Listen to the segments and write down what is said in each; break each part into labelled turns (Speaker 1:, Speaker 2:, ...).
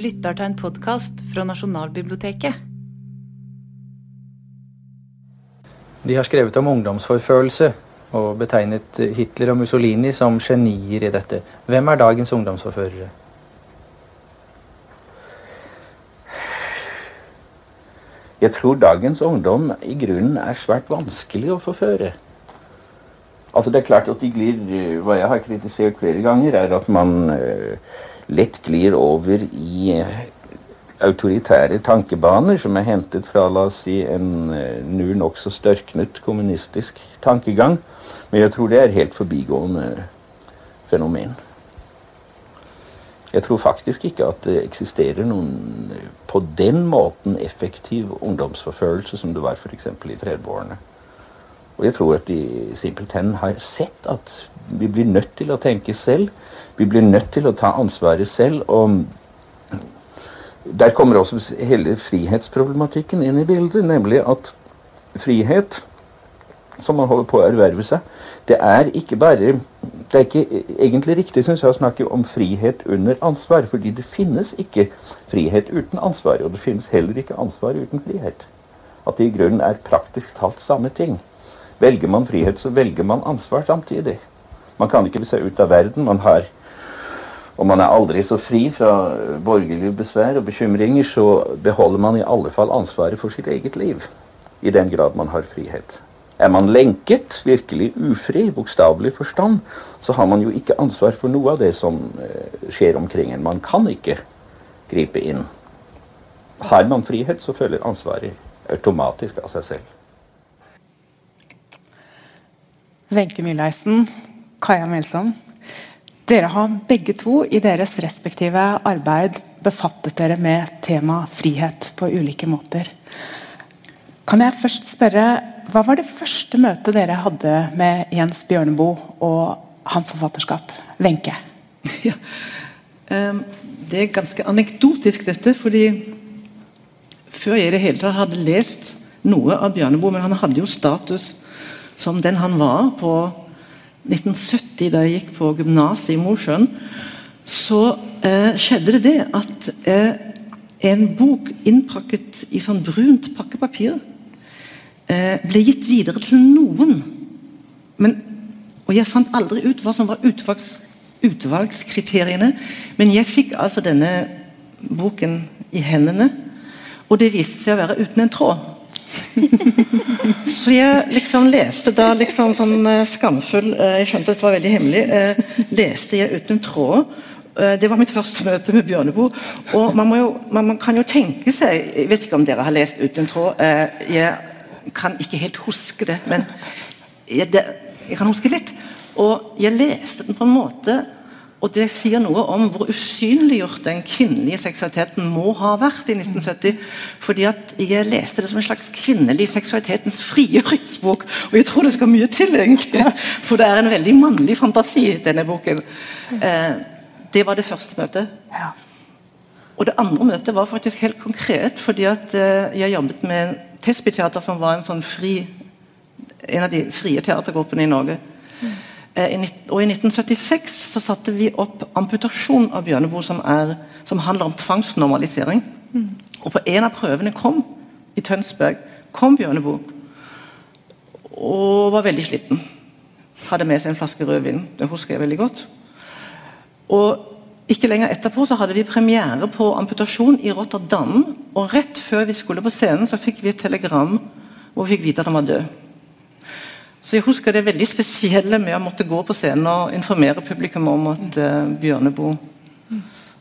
Speaker 1: lytter til en podkast fra Nasjonalbiblioteket.
Speaker 2: De har skrevet om ungdomsforfølelse og betegnet Hitler og Mussolini som genier i dette. Hvem er dagens ungdomsforførere?
Speaker 3: Jeg tror dagens ungdom i grunnen er svært vanskelig å forføre. Altså Det er klart at de glir Hva jeg har kritisert flere ganger, er at man uh, lett glir over i uh, autoritære tankebaner som er hentet fra la oss si, en uh, nu nokså størknet kommunistisk tankegang. Men jeg tror det er helt forbigående fenomen. Jeg tror faktisk ikke at det eksisterer noen på den måten effektiv ungdomsforfølgelse som det var f.eks. i 30-årene. Og jeg tror at de simpelthen har sett at vi blir nødt til å tenke selv. Vi blir nødt til å ta ansvaret selv. Og der kommer også hele frihetsproblematikken inn i bildet, nemlig at frihet, som man holder på å erverve seg, det er ikke bare Det er ikke egentlig riktig synes jeg, å snakke om frihet under ansvar, fordi det finnes ikke frihet uten ansvar, og det finnes heller ikke ansvar uten frihet. At det i grunnen er praktisk talt samme ting. Velger man frihet, så velger man ansvar samtidig. Man kan ikke se ut av verden. Man har og man er aldri så fri fra borgerlige besvær og bekymringer, så beholder man i alle fall ansvaret for sitt eget liv. I den grad man har frihet. Er man lenket, virkelig ufri, bokstavelig forstand, så har man jo ikke ansvar for noe av det som uh, skjer omkring en. Man kan ikke gripe inn. Har man frihet, så følger ansvaret automatisk av seg selv.
Speaker 4: Wenche Myhleisen, Kaja Melsom. Dere har begge to i deres respektive arbeid befattet dere med tema frihet på ulike måter. Kan jeg først spørre, Hva var det første møtet dere hadde med Jens Bjørneboe og hans forfatterskap? Wenche?
Speaker 5: Ja, um, det er ganske anekdotisk, dette. fordi før jeg i det hele tatt hadde lest noe av Bjørneboe, men han hadde jo status som den han var på 1970, da jeg gikk på gymnaset i Mosjøen, så eh, skjedde det at eh, en bok innpakket i sånn brunt pakkepapir eh, ble gitt videre til noen. Men, og jeg fant aldri ut hva som var utvalgs, utvalgskriteriene, men jeg fikk altså denne boken i hendene, og det viste seg å være uten en tråd. Så jeg liksom leste da liksom sånn uh, skamfull uh, Jeg skjønte at det var veldig hemmelig. Uh, leste jeg uten tråd. Det var mitt første møte med Bjørneboe. Og man, jo, man, man, kan jo tenke seg Jeg vet ikke om dere har lest 'Uten tråd'. Jeg kan ikke helt huske det, men jeg, det, jeg kan huske litt. Og jeg leste den på en måte og det sier noe om hvor usynliggjort den kvinnelige seksualiteten må ha vært i 1970. fordi at Jeg leste det som en slags kvinnelig seksualitetens frigjøringsbok. Og jeg tror det skal mye til, egentlig. For det er en veldig mannlig fantasi, denne boken. Eh, det var det første møtet. Og det andre møtet var faktisk helt konkret, fordi at eh, jeg jobbet med Tesby-teater, som var en sånn fri en av de frie teatergruppene i Norge. Eh, og I 1976 så satte vi opp 'Amputasjon av Bjørneboe', som, er, som handler om tvangsnormalisering. Mm. Og På en av prøvene kom i Tønsberg kom Bjørneboe og var veldig sliten. Hadde med seg en flaske rødvin. Det husker jeg veldig godt. Og Ikke lenger etterpå så hadde vi premiere på amputasjon i Rotterdam. Og rett før vi skulle på scenen, så fikk vi et telegram hvor vi fikk vite at han var død. Så jeg husker det veldig spesielle med å måtte gå på scenen og informere publikum om at uh, Bjørneboe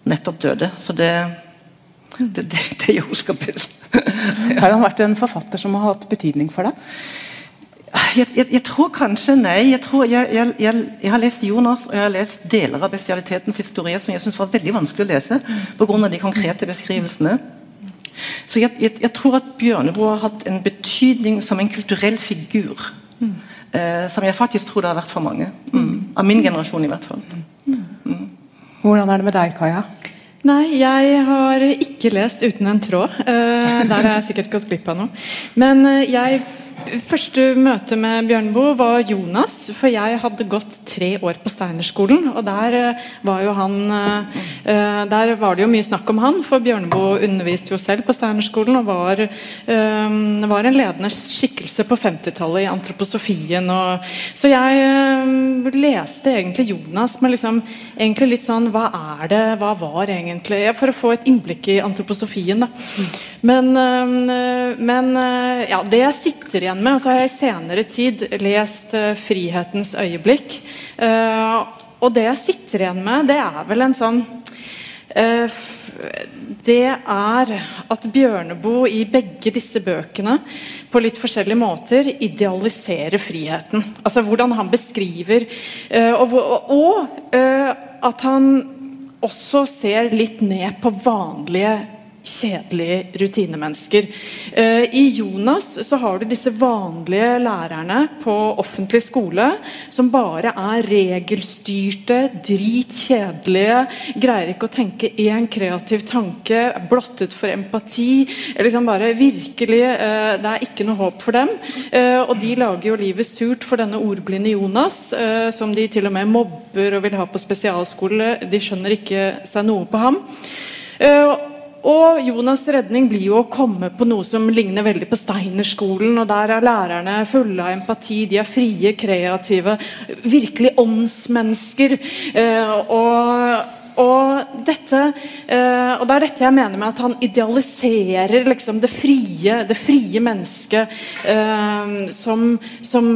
Speaker 5: nettopp døde. Så det det, det, det jeg husker best.
Speaker 4: Har han vært en forfatter som har hatt betydning for deg?
Speaker 5: Jeg, jeg, jeg tror kanskje nei. Jeg, tror jeg, jeg, har lest Jonas og jeg har lest deler av bestialitetens historie som jeg syns var veldig vanskelig å lese pga. de konkrete beskrivelsene. Så jeg, tror at Bjørneboe har hatt en betydning som en kulturell figur. Mm. Eh, som jeg faktisk tror det har vært for mange. Mm. Av min generasjon, i hvert fall.
Speaker 4: Mm. Hvordan er det med deg, Kaja?
Speaker 6: Nei, jeg har ikke lest 'Uten en tråd'. Uh, der har jeg sikkert gått glipp av noe. Men uh, jeg første møte med Bjørneboe var Jonas. For jeg hadde gått tre år på Steinerskolen, og der eh, var jo han uh, Der var det jo mye snakk om han, for Bjørneboe underviste jo selv på Steinerskolen og var, var en ledende skikkelse på 50-tallet i antroposofien. Og, så jeg leste egentlig Jonas med liksom egentlig litt sånn Hva er det? Hva var egentlig For å få et innblikk i antroposofien, da. Men, men ja, det jeg sitter igjen med, og så har jeg i senere tid lest uh, 'Frihetens øyeblikk'. Uh, og det jeg sitter igjen med, det er vel en sånn uh, Det er at Bjørneboe i begge disse bøkene på litt forskjellige måter idealiserer friheten. Altså hvordan han beskriver Og, og at han også ser litt ned på vanlige kjedelige rutinemennesker. Eh, I Jonas så har du disse vanlige lærerne på offentlig skole som bare er regelstyrte, dritkjedelige, greier ikke å tenke én kreativ tanke, blottet for empati. liksom bare virkelig, eh, Det er ikke noe håp for dem. Eh, og de lager jo livet surt for denne ordblinde Jonas, som de til og med mobber og vil ha på spesialskole. De skjønner ikke seg noe på ham. Og Jonas' redning blir jo å komme på noe som ligner veldig på Steinerskolen. og Der er lærerne fulle av empati, de er frie, kreative. Virkelig åndsmennesker. Eh, og, og, dette, eh, og det er dette jeg mener med at han idealiserer liksom det frie det frie mennesket eh, som, som,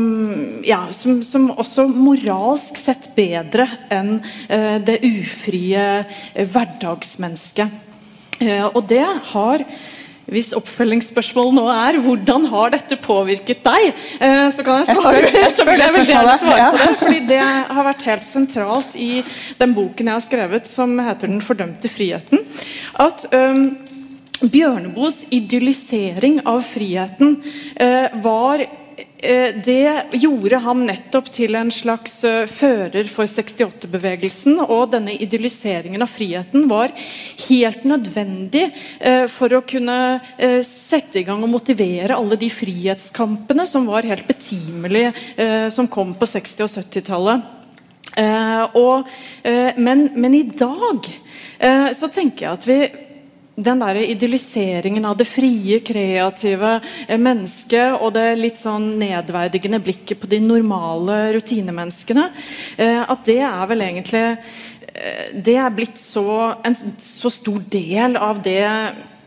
Speaker 6: ja, som, som, også moralsk sett bedre enn det ufrie hverdagsmennesket. Eh, og det har hvis oppfølgingsspørsmålet nå er hvordan har dette påvirket deg, eh, så kan jeg svare. Jeg spør, jeg jeg veldig gjerne svare på det, fordi det har vært helt sentralt i den boken jeg har skrevet som heter 'Den fordømte friheten'. At um, Bjørneboes idyllisering av friheten uh, var det gjorde ham nettopp til en slags eh, fører for 68-bevegelsen. Og denne idylliseringen av friheten var helt nødvendig eh, for å kunne sette i gang og motivere alle de frihetskampene som var helt betimelige, som kom på 60- og 70-tallet. Men, men, i dag så tenker jeg at vi den der idylliseringen av det frie, kreative eh, mennesket og det litt sånn nedverdigende blikket på de normale rutinemenneskene, eh, at det er vel egentlig eh, Det er blitt så, en så stor del av det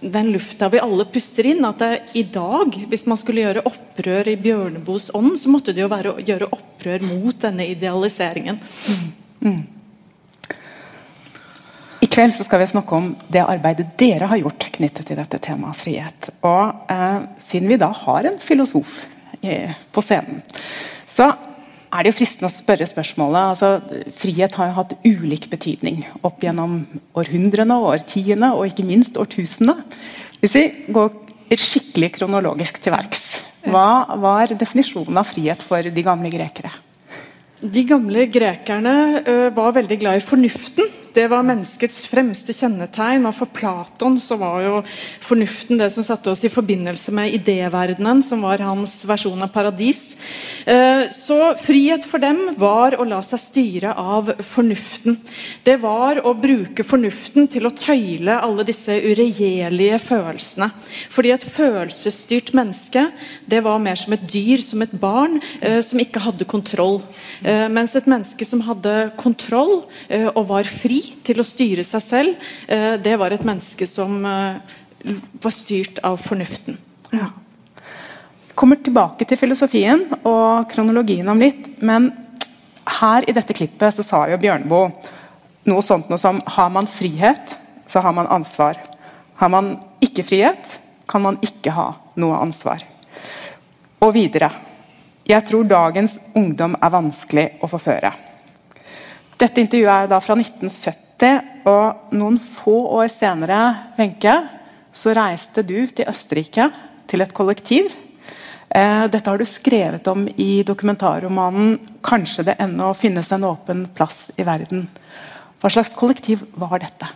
Speaker 6: den lufta vi alle puster inn, at det, i dag, hvis man skulle gjøre opprør i Bjørneboes ånd, så måtte det jo være å gjøre opprør mot denne idealiseringen. Mm.
Speaker 4: I kveld skal vi snakke om det arbeidet dere har gjort knyttet til dette temaet frihet. Og eh, Siden vi da har en filosof eh, på scenen, så er det jo fristende å spørre spørsmålet altså, Frihet har jo hatt ulik betydning opp gjennom århundrene, årtiene og ikke minst årtusene. Hvis vi går skikkelig kronologisk til verks, hva var definisjonen av frihet for de gamle grekere?
Speaker 6: De gamle grekerne ø, var veldig glad i fornuften. Det var menneskets fremste kjennetegn. Og for Platon så var jo fornuften det som satte oss i forbindelse med idéverdenen, som var hans versjon av paradis. Eh, så frihet for dem var å la seg styre av fornuften. Det var å bruke fornuften til å tøyle alle disse uregjerlige følelsene. Fordi et følelsesstyrt menneske det var mer som et dyr, som et barn, eh, som ikke hadde kontroll. Eh, mens et menneske som hadde kontroll og var fri, til å styre seg selv, eh, det var et menneske som eh, var styrt av fornuften. Ja.
Speaker 4: kommer tilbake til filosofien og kronologien om litt, men her i dette klippet så sa jo Bjørneboe noe sånt noe som har man frihet, så har man ansvar. Har man ikke frihet, kan man ikke ha noe ansvar. Og videre. Jeg tror dagens ungdom er vanskelig å forføre. Dette intervjuet er da fra 1970 og noen få år senere, Wenche, så reiste du til Østerrike, til et kollektiv. Eh, dette har du skrevet om i dokumentarromanen 'Kanskje det ennå finnes en åpen plass i verden'. Hva slags kollektiv var dette?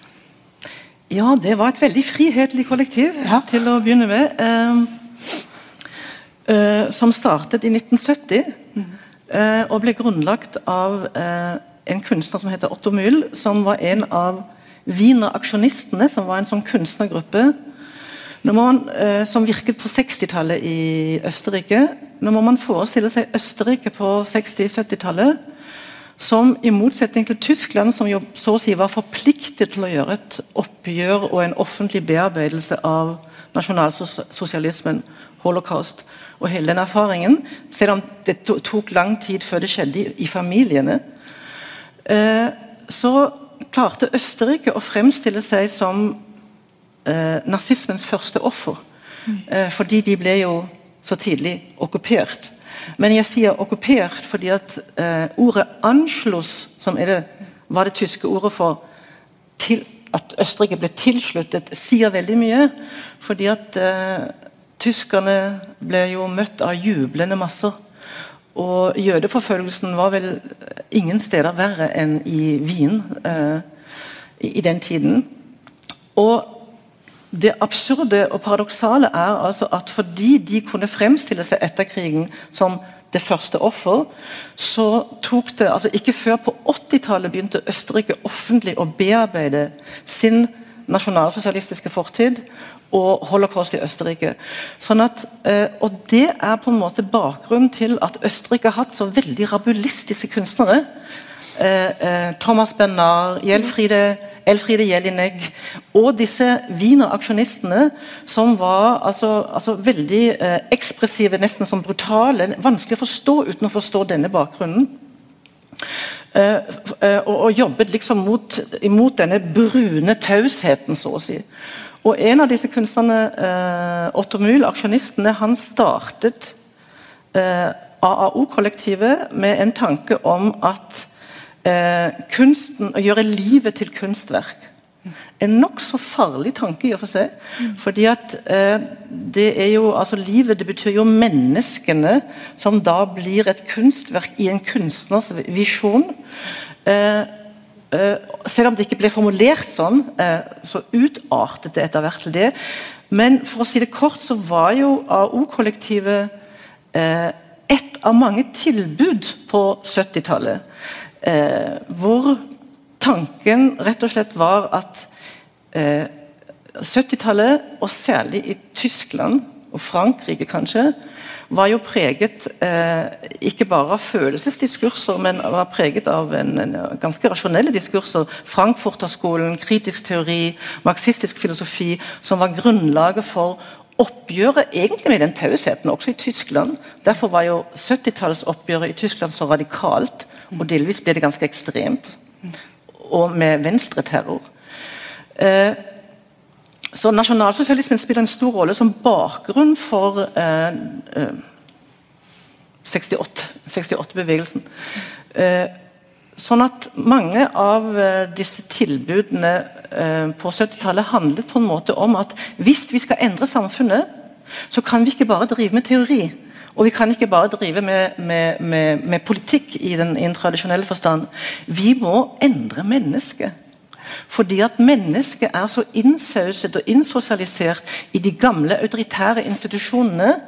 Speaker 5: Ja, det var et veldig frihetlig kollektiv, ja. til å begynne med. Eh, eh, som startet i 1970. eh, og ble grunnlagt av eh, en kunstner som heter Otto Mühl, som var en av Wiener-aksjonistene, som var en sånn kunstnergruppe man, eh, som virket på 60-tallet i Østerrike. Nå må man forestille seg Østerrike på 60-70-tallet som i motsetning til Tyskland, som jo så å si var forpliktet til å gjøre et oppgjør og en offentlig bearbeidelse av nasjonalsosialismen, holocaust og hele den erfaringen, selv om det tok lang tid før det skjedde i, familiene, så klarte Østerrike å fremstille seg som eh, nazismens første offer. Mm. Eh, fordi de ble jo så tidlig okkupert. Men jeg sier okkupert fordi at eh, ordet 'Anschluss', som det, var det tyske ordet for til, at Østerrike ble tilsluttet, sier veldig mye. Fordi at eh, tyskerne ble jo møtt av jublende masser. Og jødeforfølgelsen var vel ingen steder verre enn i Wien eh, i, i den tiden. Og det absurde og paradoksale er altså at fordi de kunne fremstille seg etter krigen som det første offer, så tok det altså Ikke før på 80-tallet begynte Østerrike offentlig å bearbeide sin nasjonalsosialistiske fortid og holocaust i Østerrike. Sånn at, eh, og Det er på en måte bakgrunnen til at Østerrike har hatt så veldig rabulistiske kunstnere. Eh, eh, Thomas Bernard, Gjelfride Elfride Jelinek og disse Wiener-aksjonistene som var altså, altså veldig ekspressive, nesten som brutale. Vanskelig å forstå uten å forstå denne bakgrunnen. Eh, eh, og, og, jobbet liksom mot, imot denne brune tausheten, så å si. Og En av disse kunstnerne, eh, Otto Mühl, aksjonistene, han startet AAO-kollektivet med en tanke om at kunsten, å gjøre livet til kunstverk. En nokså farlig tanke i og for seg. fordi at eh, det er jo, altså Livet det betyr jo menneskene som da blir et kunstverk i en kunstners visjon. Eh, eh, selv om det ikke ble formulert sånn, eh, så utartet det etter hvert til det. Men for å si det kort, så var jo AO-kollektivet eh, ett av mange tilbud på 70-tallet. Eh, hvor tanken rett og slett var at eh, 70-tallet, og særlig i Tyskland og Frankrike kanskje, var jo preget eh, ikke bare av følelsesdiskurser, men var preget av en, en ganske rasjonelle diskurser. Frankfurterskolen, kritisk teori, marxistisk filosofi, som var grunnlaget for oppgjøret egentlig med den tausheten, også i Tyskland. Derfor var jo 70-tallsoppgjøret i Tyskland så radikalt og delvis ble det ganske ekstremt. Og med venstreterror. Eh, så nasjonalsosialismen spiller en stor rolle som bakgrunn for eh, eh, 68-bevegelsen. 68 eh, sånn at mange av eh, disse tilbudene eh, på 70-tallet handlet på en måte om at hvis vi skal endre samfunnet, så kan vi ikke bare drive med teori. Og vi kan ikke bare drive med, med, med, med politikk i den, i den, tradisjonelle forstand. Vi må endre mennesket. Fordi at mennesket er så innsauset og innsosialisert i de gamle autoritære institusjonene.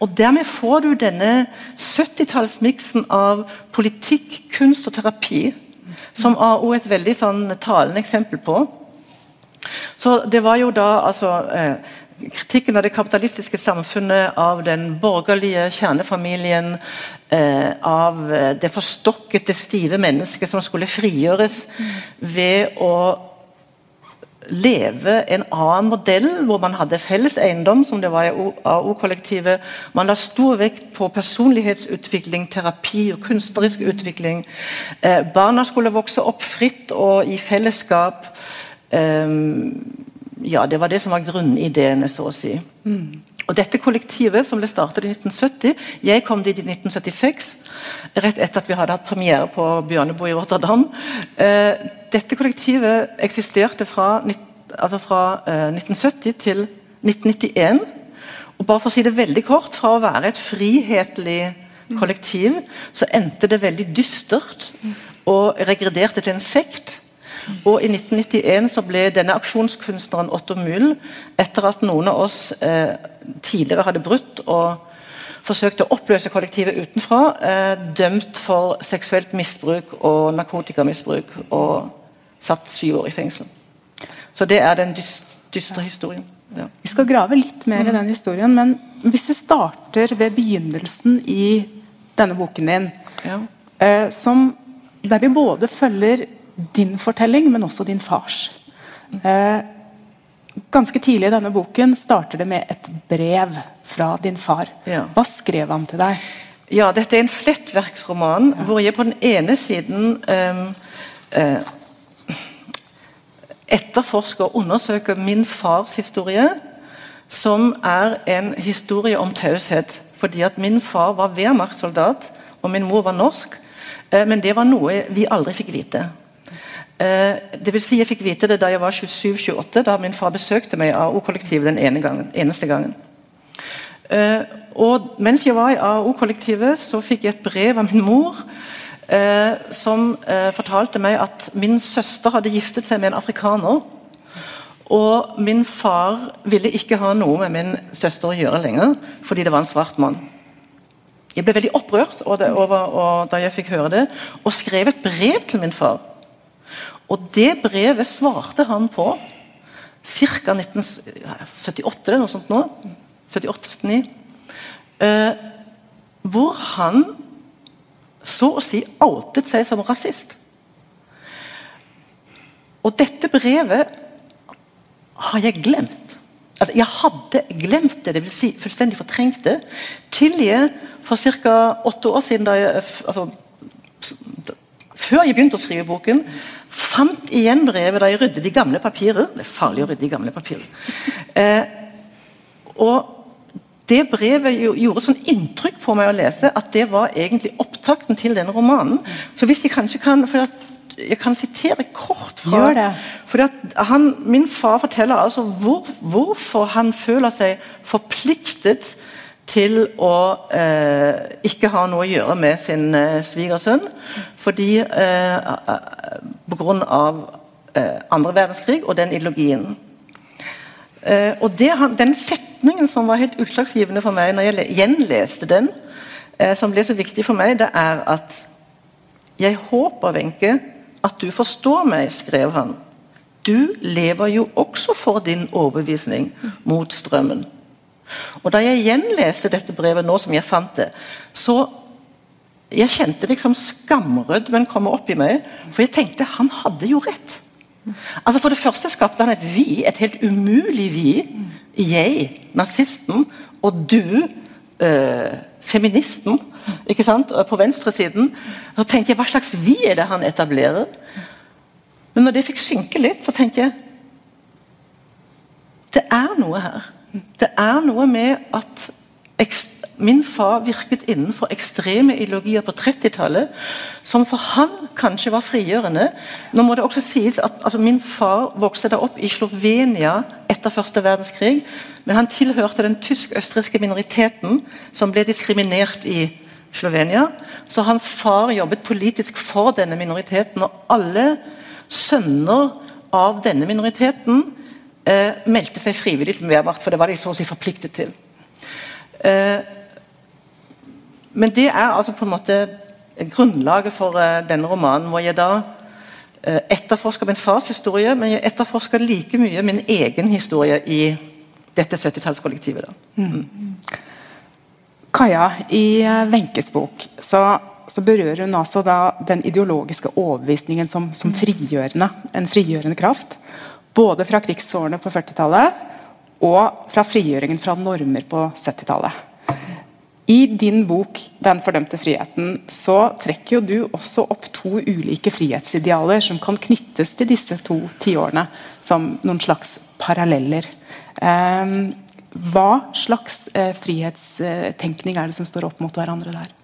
Speaker 5: Og dermed får du denne 70-tallsmiksen av politikk, kunst og terapi. Som AO er et veldig sånn talende eksempel på. Så det var jo da altså eh, kritikken av det kapitalistiske samfunnet, av den borgerlige kjernefamilien, eh, av eh, det forstokkete, stive mennesket som skulle frigjøres ved å leve en annen modell, hvor man hadde felles eiendom, som det var i AO-kollektivet. Man la stor vekt på personlighetsutvikling, terapi og kunstnerisk utvikling. Eh, barna skulle vokse opp fritt og i fellesskap. Eh, ja, det var det som var grunnideene, så å si. Mm. Og Dette kollektivet som ble startet i 1970 Jeg kom dit i 1976, rett etter at vi hadde hatt premiere på Bjørneboe i Rotterdam. Eh, dette kollektivet eksisterte fra, altså fra eh, 1970 til 1991. Og bare for å si det veldig kort, Fra å være et frihetlig kollektiv, så endte det veldig dystert og regrederte til en sekt. Og I 1991 så ble denne aksjonskunstneren Otto Mühl, etter at noen av oss eh, tidligere hadde brutt og forsøkte å oppløse kollektivet utenfra, eh, dømt for seksuelt misbruk og narkotikamisbruk og satt syv år i fengsel. Så det er den dystre historien. Ja.
Speaker 4: Vi skal grave litt mer i den historien, men hvis vi starter ved begynnelsen i denne boken din, ja. eh, som, der vi både følger din fortelling, men også din fars. Eh, ganske tidlig i denne boken starter det med et brev fra din far. Ja. Hva skrev han til deg?
Speaker 5: Ja, Dette er en flettverksroman hvor jeg på den ene siden eh, eh, etterforsker og undersøker min fars historie, som er en historie om taushet. Fordi at min far var Wehrmacht-soldat, og min mor var norsk. Eh, men det var noe vi aldri fikk vite. Eh, det vil si Jeg fikk vite det da jeg var 27-28, da min far besøkte meg i AO-kollektivet den ene gangen, eneste gangen. Eh, og Mens jeg var i AO-kollektivet, så fikk jeg et brev av min mor eh, som fortalte meg at min søster hadde giftet seg med en afrikaner. Og min far ville ikke ha noe med min søster å gjøre lenger, fordi det var en svart mann. Jeg ble veldig opprørt over, over, da jeg fikk høre det, og skrev et brev til min far og det brevet svarte han på ca. 1978 eller noe sånt nå. 78-79. Eh, hvor han så å si outet seg som rasist. Og dette brevet har jeg glemt. Altså, jeg hadde glemt det, dvs. Si fullstendig fortrengt det, til jeg for ca. åtte år siden, da jeg, altså, før jeg begynte å skrive boken, fant igjen brevet da jeg ryddet i gamle papirer. Det er farlig å rydde i gamle papirer. Eh, og det brevet gjorde sånn inntrykk på meg å lese at det var egentlig opptakten til denne romanen. Så hvis jeg kanskje kan for Jeg kan sitere kort fra
Speaker 4: Gjør det.
Speaker 5: For han, Min far forteller altså hvor, hvorfor han føler seg forpliktet til å eh, ikke ha noe å gjøre med sin eh, svigersønn. Fordi eh, Pga. Eh, andre verdenskrig og den ideologien. Eh, og det, Den setningen som var helt utslagsgivende for meg når jeg gjenleste den, eh, som ble så viktig for meg, det er at Jeg håper, Wenche, at du forstår meg, skrev han. Du lever jo også for din overbevisning mot strømmen. Og Da jeg gjenleste dette brevet nå som jeg fant det, så jeg kjente liksom skamrødmen komme opp i meg. For jeg tenkte han hadde jo rett. Altså For det første skapte han et vi, et helt umulig vi. Jeg, nazisten, og du, øh, feministen, ikke sant, på venstresiden. Så tenkte jeg, Hva slags vi er det han etablerer? Men når det fikk synke litt, så tenkte jeg Det er noe her. Det er noe med at min far virket innenfor ekstreme ideologier på 30-tallet, som for han kanskje var frigjørende. Nå må det også sies at altså, Min far vokste da opp i Slovenia etter første verdenskrig, men han tilhørte den tysk-østerrikske minoriteten som ble diskriminert i Slovenia. Så hans far jobbet politisk for denne minoriteten, og alle sønner av denne minoriteten meldte seg frivillig til Wehrmacht, for det var de så å si forpliktet til. Eh, men det er altså på en måte grunnlaget for eh, denne romanen, hvor jeg da eh, etterforsker min fars historie, men jeg etterforsker like mye min egen historie i dette 70-tallskollektivet. Mm.
Speaker 4: Kaja, i eh, Wenches bok så, så, berører hun altså da den ideologiske overbevisningen som, som frigjørende, en frigjørende kraft. Både fra krigsårene på 40-tallet og fra frigjøringen fra normer på 70-tallet. I din bok 'Den fordømte friheten' så trekker jo du også opp to ulike frihetsidealer som kan knyttes til disse to tiårene som noen slags paralleller. Eh, hva slags eh, frihetstenkning er det som står opp mot hverandre der?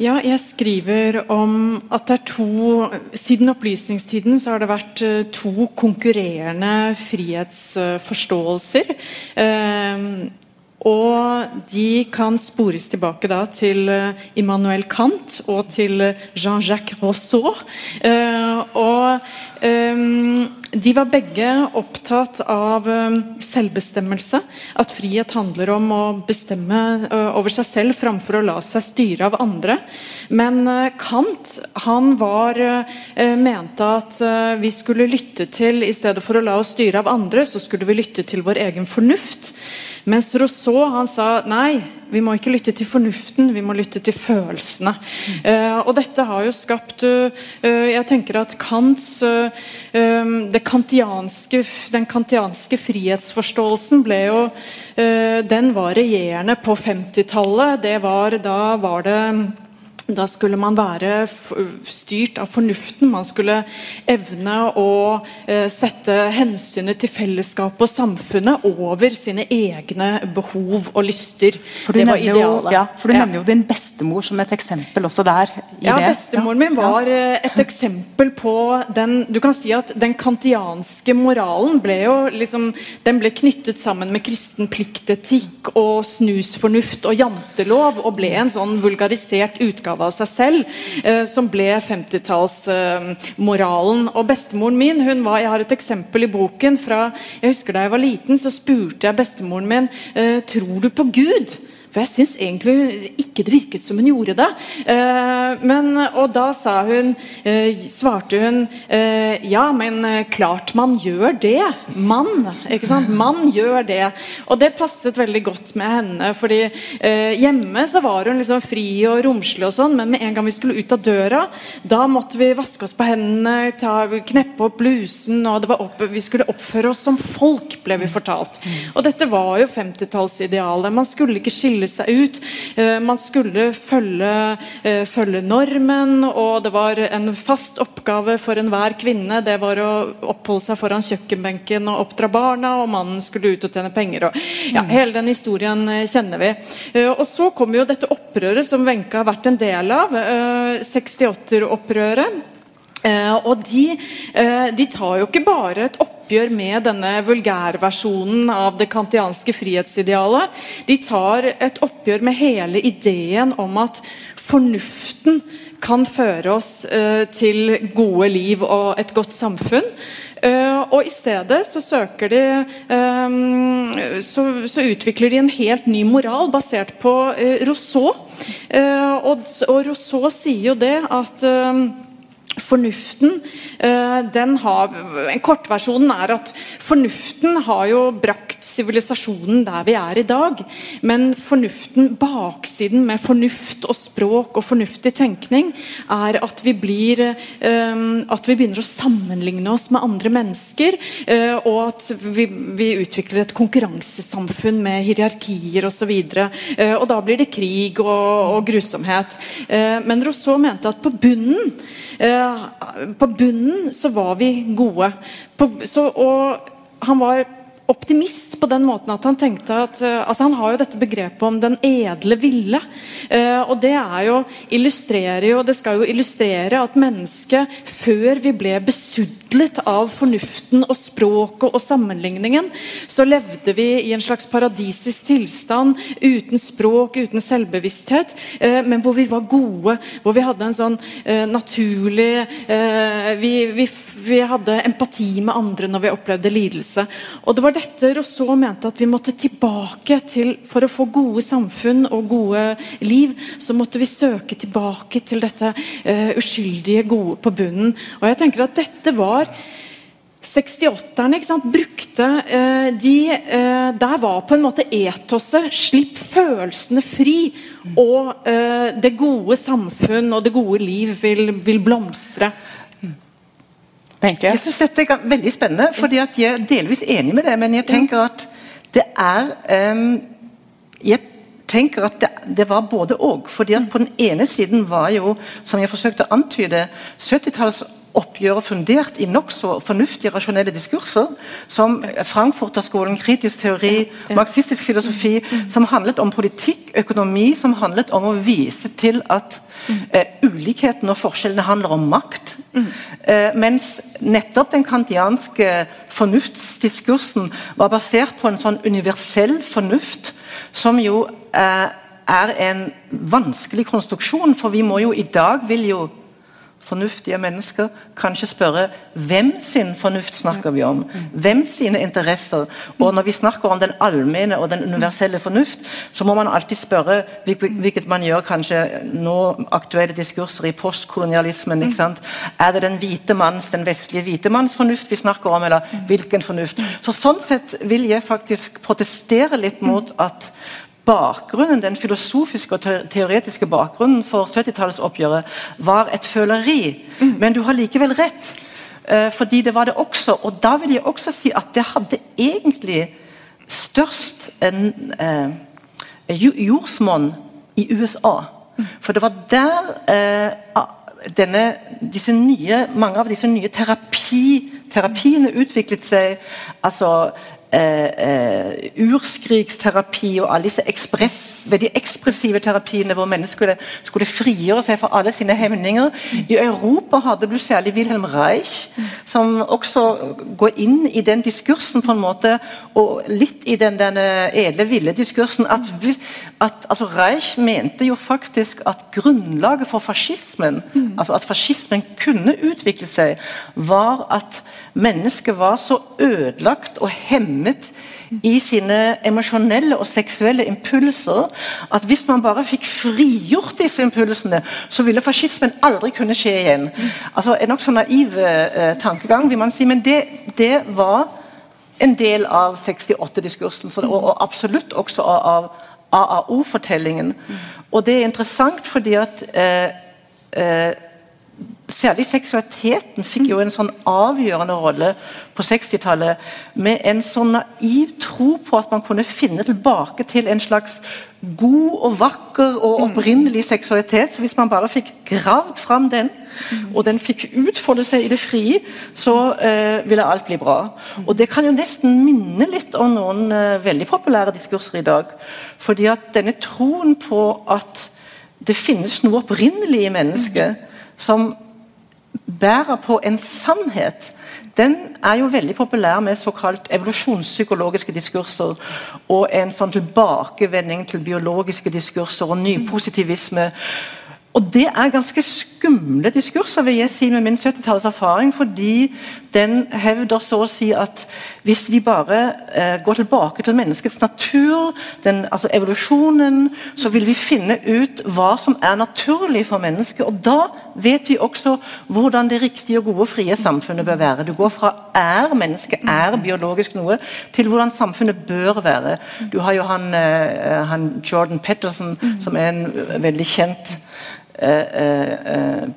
Speaker 6: Ja, jeg skriver om at det er to Siden opplysningstiden så har det vært eh, to konkurrerende frihetsforståelser. Eh, og de kan spores tilbake da til eh, Immanuel Kant og til Jean-Jacques Rousseau. Eh, og eh, de var begge opptatt av selvbestemmelse. At frihet handler om å bestemme over seg selv framfor å la seg styre av andre. Men Kant han var, mente at vi skulle lytte til I stedet for å la oss styre av andre, så skulle vi lytte til vår egen fornuft. Mens Rousseau han sa nei, vi må ikke lytte til fornuften, vi må lytte til følelsene. Mm. Uh, og dette har jo skapt uh, Jeg tenker at Kants uh, um, kantianske, Den kantianske frihetsforståelsen ble jo Den var regjerende på 50-tallet. Da var det da skulle man være styrt av fornuften. Man skulle evne å eh, sette hensynet til fellesskapet og samfunnet over sine egne behov og lyster.
Speaker 4: Det var idealet. Jo, ja, for du nevner jo din bestemor som et eksempel også der.
Speaker 6: ja, det. bestemoren min var eh, et eksempel på den Du kan si at den kantianske moralen ble jo liksom Den ble knyttet sammen med kristen pliktetikk og snusfornuft og jantelov og ble en sånn vulgarisert utgave av seg selv, eh, som ble 50-tallsmoralen. Eh, og bestemoren min hun var, Jeg har et eksempel i boken fra jeg husker Da jeg var liten, så spurte jeg bestemoren min eh, tror du på Gud. For jeg syns egentlig ikke det virket som hun gjorde det. Eh, men, og da sa hun, eh, svarte hun eh, ja, men klart man gjør det. Mann. ikke sant? Man gjør det. Og det passet veldig godt med henne. fordi hjemme så var hun liksom fri og romslig, og sånn, men med en gang vi skulle ut av døra, da måtte vi vaske oss på hendene, ta, kneppe opp blusen, og opp, vi skulle oppføre oss som folk, ble vi fortalt. Og dette var jo 50-tallsidealet. Man skulle ikke skille skille seg ut. Eh, man skulle følge, eh, følge, normen, og det var en fast oppgave for enhver kvinne. Det var å oppholde seg foran kjøkkenbenken og oppdra barna, og mannen skulle ut og tjene penger. Og, ja, mm. hele den historien eh, kjenner vi. Og så kommer jo dette opprøret som Wenche har vært en del av. 68-opprøret. Uh, og de, eh, de, tar jo ikke bare et oppgjør med denne vulgærversjonen av det kantianske frihetsidealet. De tar et oppgjør med hele ideen om at fornuften kan føre oss eh, til gode liv og et godt samfunn. og i stedet så søker de um, så, så, utvikler de en helt ny moral basert på Rousseau. Og, og, Rousseau sier jo det at Fornuften eh, den har, en Kortversjonen er at fornuften har jo brakt sivilisasjonen der vi er i dag. Men fornuften, baksiden med fornuft og språk og fornuftig tenkning er at vi blir eh, At vi begynner å sammenligne oss med andre mennesker. Eh, og at vi, vi utvikler et konkurransesamfunn med hierarkier osv. Og, og da blir det krig og, og grusomhet. Men Rousseau mente at på bunnen på bunnen så var vi gode. På, så, og han var optimist på den måten at han tenkte at uh, altså Han har jo dette begrepet om den edle ville. Uh, og det er jo illustrerer jo Det skal jo illustrere at mennesket, før vi ble besudlet av fornuften og språket og sammenligningen, så levde vi i en slags paradisisk tilstand uten språk, uten selvbevissthet, uh, men hvor vi var gode, hvor vi hadde en sånn naturlig vi, vi, vi hadde empati med andre når vi opplevde lidelse. Og det var dette Rousseau mente at vi måtte tilbake til For å få gode samfunn og gode liv, så måtte vi søke tilbake til dette uh, uskyldige gode på bunnen. Og jeg tenker at dette var 68-erne brukte eh, de eh, Der var på en måte etoset 'slipp følelsene fri', og det gode samfunn og det gode liv vil, vil blomstre.
Speaker 5: Jeg syns dette er veldig spennende, fordi jeg er delvis enig med det. Men jeg tenker at det er um, Jeg tenker at det, det var både og. fordi at På den ene siden var jo, som jeg forsøkte å antyde, 70-tallets oppgjøret fundert i nokså fornuftige, rasjonelle diskurser, som Frankfurterskolen, kritisk teori, marxistisk filosofi, som handlet om politikk, økonomi, som handlet om å vise til at eh, ulikheten og forskjellene handler om makt. Mm. Uh, mens nettopp den kantianske fornuftsdiskursen var basert på en sånn universell fornuft, som jo eh, er en vanskelig konstruksjon, for vi må jo i dag vil jo fornuftige mennesker kanskje spørre hvem sin fornuft snakker vi om? Hvem sine interesser? Og når vi snakker om den allmenne og den universelle fornuft, så må man alltid spørre, hvilket man gjør kanskje nå aktuelle diskurser i postkolonialismen. ikke sant? Er det den hvite manns, den vestlige hvite manns fornuft vi snakker om, eller hvilken fornuft? Så Sånn sett vil jeg faktisk protestere litt mot at bakgrunnen, den filosofiske og teoretiske bakgrunnen for 70-tallsoppgjøret var et føleri. Mm. Men du har likevel rett, uh, fordi det var det også. Og da vil jeg også si at det hadde egentlig størst en, eh, jordsmonn i USA. Mm. For det var der eh, denne, nye, mange av disse nye terapi, terapiene utviklet seg. altså eh, eh, urskriksterapi og alle disse ekspress, veldig ekspressive terapiene hvor mennesker skulle, skulle, frigjøre seg fra alle sine hemninger. I Europa hadde du særlig Wilhelm Reich, som også går inn i den diskursen på en måte, og litt i den edle, ville diskursen. at, at altså Reich mente jo faktisk at grunnlaget for fascismen, altså at fascismen kunne utvikle seg, var at mennesket var så ødelagt og hemmet i sine emosjonelle og seksuelle impulser at hvis man bare fikk frigjort disse impulsene, så ville fascismen aldri kunne skje igjen. Altså En nokså naiv eh, tankegang, vil man si, men det, det var en del av 68-diskursen, og, og, absolutt også av, av AAO-fortellingen. Og det er interessant fordi at eh, eh, Særlig seksualiteten fikk jo en sånn avgjørende rolle på 60-tallet. Med en sånn naiv tro på at man kunne finne tilbake til en slags god og vakker og opprinnelig seksualitet. Så hvis man bare fikk gravd fram den, og den fikk utfolde seg i det frie, så eh, ville alt bli bra. Og Det kan jo nesten minne litt om noen eh, veldig populære diskurser i dag. fordi at denne troen på at det finnes noe opprinnelig i mennesket som bærer på en sannhet, den er jo veldig populær med såkalt evolusjonspsykologiske diskurser. Og en sånn tilbakevending til biologiske diskurser og nypositivisme. Og det er ganske skumle diskurser, vil jeg si med min 70-tallets erfaring, fordi den hevder så å si at hvis vi bare eh, går tilbake til menneskets natur, den, altså evolusjonen, så vil vi finne ut hva som er naturlig for mennesket. Og da vet vi også hvordan det riktige, og gode, frie samfunnet bør være. Du går fra er mennesket er biologisk noe, til hvordan samfunnet bør være. Du har jo han, eh, han Jordan Petterson, som er en veldig kjent Eh, eh,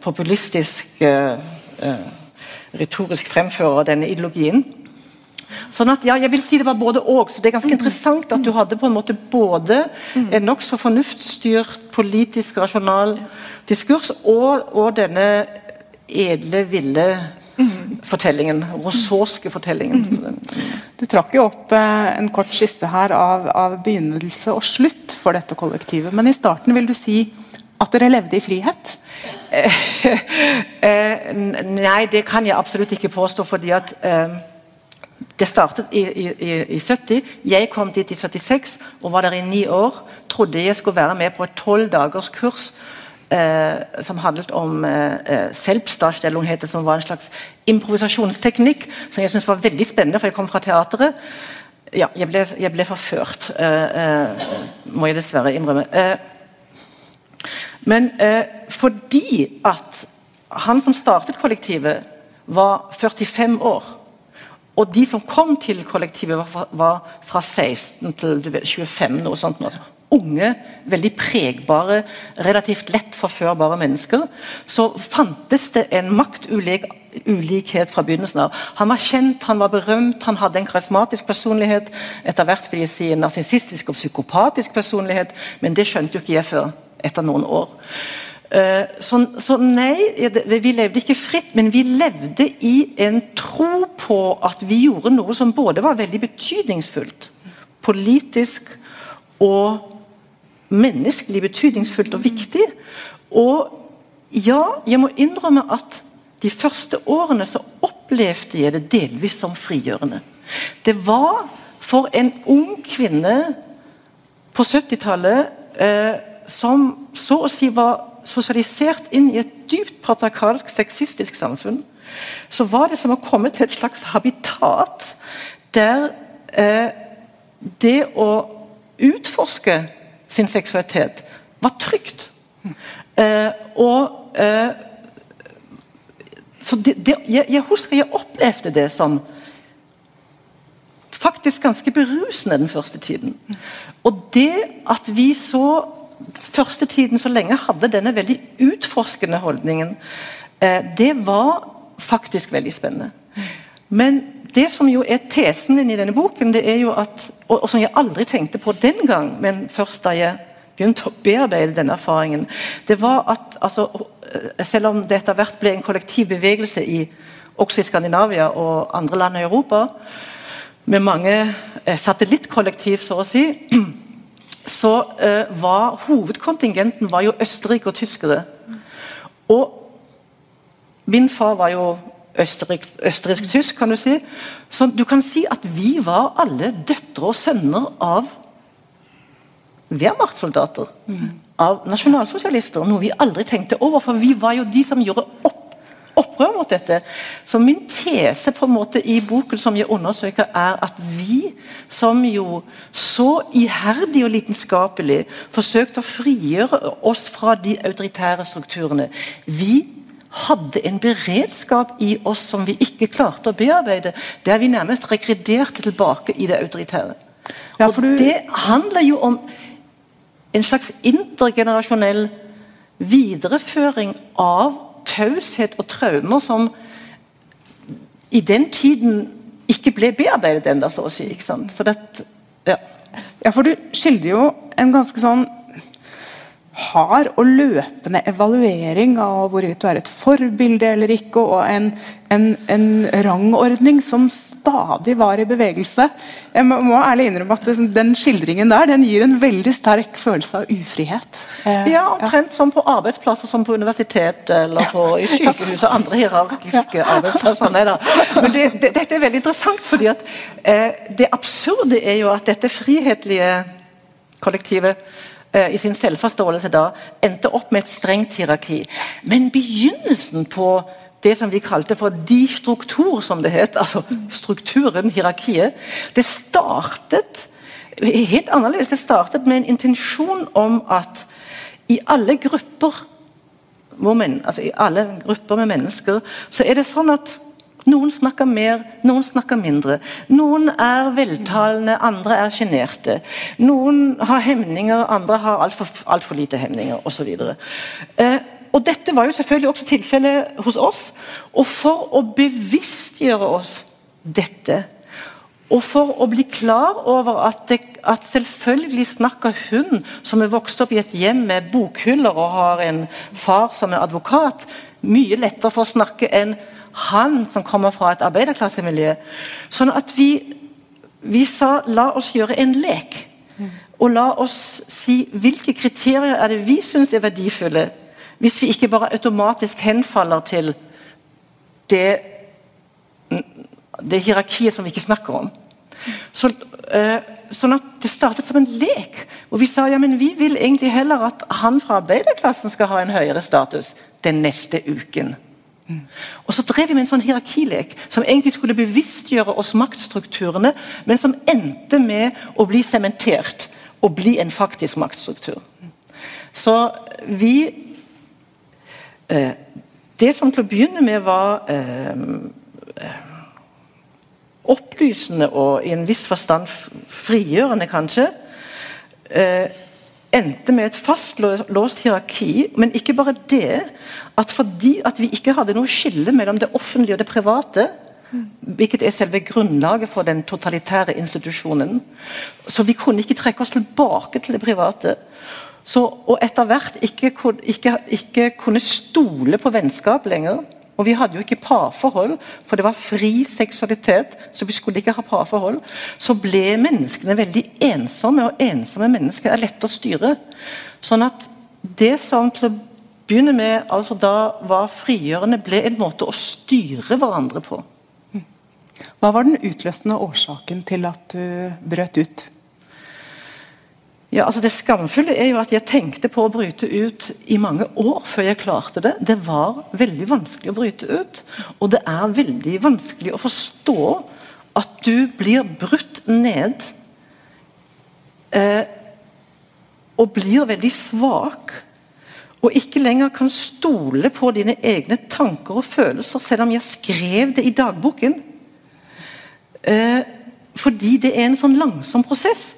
Speaker 5: populistisk eh, retorisk fremfører denne ideologien. Sånn at ja, jeg vil si Det var både og. så Det er ganske interessant at du hadde på en måte både en nokså fornuftsstyrt, politisk, rasjonal diskurs og, og denne edle, ville fortellingen. Rosorske fortellingen.
Speaker 4: Du trakk jo opp en kort skisse her av, av begynnelse og slutt for dette kollektivet. Men i starten vil du si at dere levde i frihet?
Speaker 5: Eh, nei, det kan jeg absolutt ikke påstå. fordi at eh, Det startet i, i, i, 70. Jeg kom dit i 76 og var der i ni år. Trodde jeg skulle være med på et tolv dagers kurs eh, som handlet om eh, eh selvstarstellung, som var en slags improvisasjonsteknikk som jeg syntes var veldig spennende, for jeg kom fra teateret. Ja, jeg ble, jeg ble forført, eh, må jeg dessverre innrømme. Men eh, fordi at han som startet kollektivet, var 45 år, og de som kom til kollektivet, var, var fra 16 til vet, 25, noe sånt. Altså. Unge, veldig pregbare, relativt lett forførbare mennesker. Så fantes det en maktulikhet fra begynnelsen av. Han var kjent, han var berømt, han hadde en karismatisk personlighet. Etter hvert vil jeg si en narsissistisk og psykopatisk personlighet, men det skjønte jo ikke jeg før etter noen år. Eh, så, så, nei, vi levde ikke fritt, men vi levde i en tro på at vi gjorde noe som både var veldig betydningsfullt, politisk og menneskelig betydningsfullt og viktig. Og ja, jeg må innrømme at de første årene så opplevde jeg det delvis som frigjørende. Det var for en ung kvinne på 70-tallet eh, som så å si var sosialisert inn i et dypt patriarkalsk, sexistisk samfunn, så var det som å komme til et slags habitat der eh, det å utforske sin seksualitet var trygt. Eh, og eh, så det, det, jeg, jeg, husker jeg opplevde det som faktisk ganske berusende den første tiden. Og det at vi så første tiden så lenge hadde denne veldig utforskende holdningen, eh, det var faktisk veldig spennende. Men det som jo er tesen min i denne boken, det er jo at, og, som jeg aldri tenkte på den gang, men først da jeg begynte å bearbeide denne erfaringen, det var at altså, selv om det etter hvert ble en kollektiv bevegelse i, også i Skandinavia og andre land i Europa, med mange eh, satellittkollektiv, så å si, så eh, var hovedkontingenten var jo Østerrike og tyskere. Og min far var jo østerriksk-tysk, kan du si. Så du kan si at vi var alle døtre og sønner av Wehrmacht-soldater. Mm. Av nasjonalsosialister. Noe vi aldri tenkte over, for vi var jo de som gjorde opp, opprør mot dette. Så min tese på en måte i boken som jeg undersøker, er at vi som jo så iherdig og lidenskapelig forsøkte å frigjøre oss fra de autoritære strukturene, vi hadde en beredskap i oss som vi ikke klarte å bearbeide. Der vi nærmest rekrederte tilbake i det autoritære. Ja, og Det handler jo om en slags intergenerasjonell videreføring av taushet og traumer som i den tiden ikke ble bearbeidet ennå, så å si. ikke sant?
Speaker 4: For, det, ja. ja, for du skildrer jo en ganske sånn hard og løpende evaluering av hvorvidt du er et forbilde eller ikke, og en, en, en, rangordning som stadig var i bevegelse. Jeg må, må ærlig innrømme at Den skildringen der den gir en veldig sterk følelse av ufrihet.
Speaker 5: Eh, ja, omtrent ja. som på arbeidsplasser som på universitet eller på, i sykehus og andre hierarkiske ja. arbeidsplasser. Nei, Men det, det, dette er veldig interessant, fordi at eh, det absurde er jo at dette frihetlige kollektivet i sin selvforståelse da, endte opp med et strengt hierarki. Men begynnelsen på det som vi kalte for de struktur, som det het, altså strukturen, hierarkiet, det startet helt annerledes. Det startet med en intensjon om at i alle grupper, men, altså i alle grupper med mennesker, så er det sånn at noen snakker mer, noen snakker mindre. Noen er veltalende, andre er sjenerte. Noen har hemninger, andre har altfor alt for lite hemninger osv. Eh, og dette var jo selvfølgelig også tilfellet hos oss. Og for å bevisstgjøre oss dette, og for å bli klar over at, det, at selvfølgelig snakker hun, som er vokst opp i et hjem med bokhyller og har en far som er advokat, mye lettere for å snakke enn han som kommer fra et arbeiderklassemiljø. Sånn at vi, vi sa la oss gjøre en lek. Og la oss si hvilke kriterier er det vi syns er verdifulle, hvis vi ikke bare automatisk henfaller til det, det hierarkiet som vi ikke snakker om. Så, øh, sånn at Det startet som en lek. og Vi sa ja, men vi vil egentlig heller at han fra arbeiderklassen skal ha en høyere status den neste uken. Og Så drev vi med en sånn hierarkilek som egentlig skulle bevisstgjøre oss maktstrukturene, men som endte med å bli sementert og bli en faktisk maktstruktur. Så vi eh, Det som til å begynne med var eh, eh opplysende og i en viss forstand frigjørende, kanskje, eh, endte med et fastlåst hierarki, men ikke bare det. At fordi at vi ikke hadde noe skille mellom det offentlige og det private, hvilket er selve grunnlaget for den totalitære institusjonen, så vi kunne ikke trekke oss tilbake til det private. Så, og etter hvert ikke, ikke, ikke kunne stole på vennskap lenger. Og vi hadde jo ikke parforhold, for det var fri seksualitet. Så vi skulle ikke ha parforhold. Så ble menneskene veldig ensomme, og ensomme mennesker er lette å styre. Sånn at det som til å begynne med altså da var frigjørende, ble en måte å styre hverandre på.
Speaker 4: Hva var den utløsende årsaken til at du brøt ut?
Speaker 5: Ja, altså Det skamfulle er jo at jeg tenkte på å bryte ut i mange år før jeg klarte det. Det var veldig vanskelig å bryte ut. Og det er veldig vanskelig å forstå at du blir brutt ned eh, og blir veldig svak. Og ikke lenger kan stole på dine egne tanker og følelser, selv om jeg skrev det i dagboken. Eh, fordi det er en sånn langsom prosess.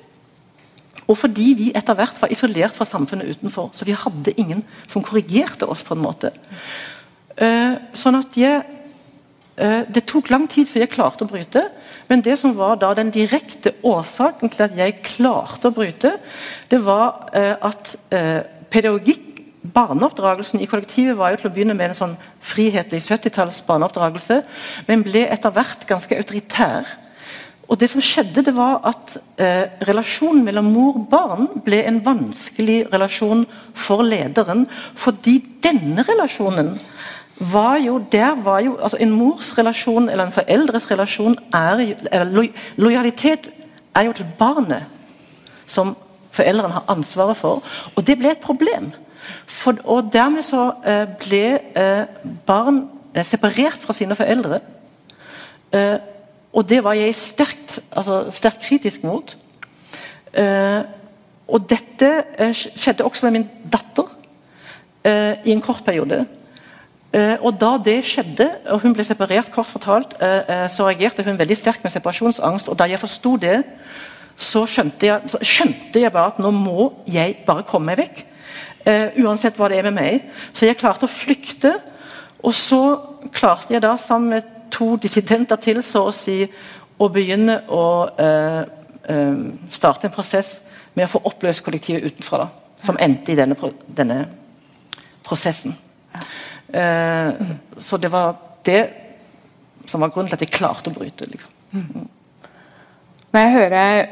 Speaker 5: Og fordi vi etter hvert var isolert fra samfunnet utenfor. Så vi hadde ingen som korrigerte oss. på en måte. Uh, sånn at jeg uh, Det tok lang tid før jeg klarte å bryte. Men det som var da den direkte årsaken til at jeg klarte å bryte, det var uh, at pedagogikk Barneoppdragelsen i kollektivet var jo til å begynne med en sånn frihetlig 70-talls barneoppdragelse, men ble etter hvert ganske autoritær. Og det som skjedde det var at eh, Relasjonen mellom mor og barn ble en vanskelig relasjon for lederen. Fordi denne relasjonen var jo, der var jo altså En mors relasjon eller en foreldres relasjon er eller lo, Lojalitet er jo til barnet, som foreldrene har ansvaret for. Og det ble et problem. For, og Dermed så eh, ble eh, barn eh, separert fra sine foreldre. Eh, og det var jeg sterkt, altså, sterkt kritisk mot. Uh, og dette uh, skjedde også med min datter uh, i en kort periode. og da det skjedde, og hun ble separert, kort fortalt, så reagerte hun veldig sterkt med separasjonsangst. Og da jeg forsto det, så skjønte, jeg, så skjønte jeg, bare at nå må jeg bare komme meg vekk. uansett hva det er med meg. Så jeg klarte å flykte. Og så klarte jeg da, sammen med to dissidenter til så å si å begynne å eh, eh, starte en prosess med å få oppløst kollektivet utenfra. Da, som endte i denne, denne prosessen. Eh, så det var det som var grunnen til at jeg klarte å bryte. Liksom. Mm.
Speaker 4: Når jeg hører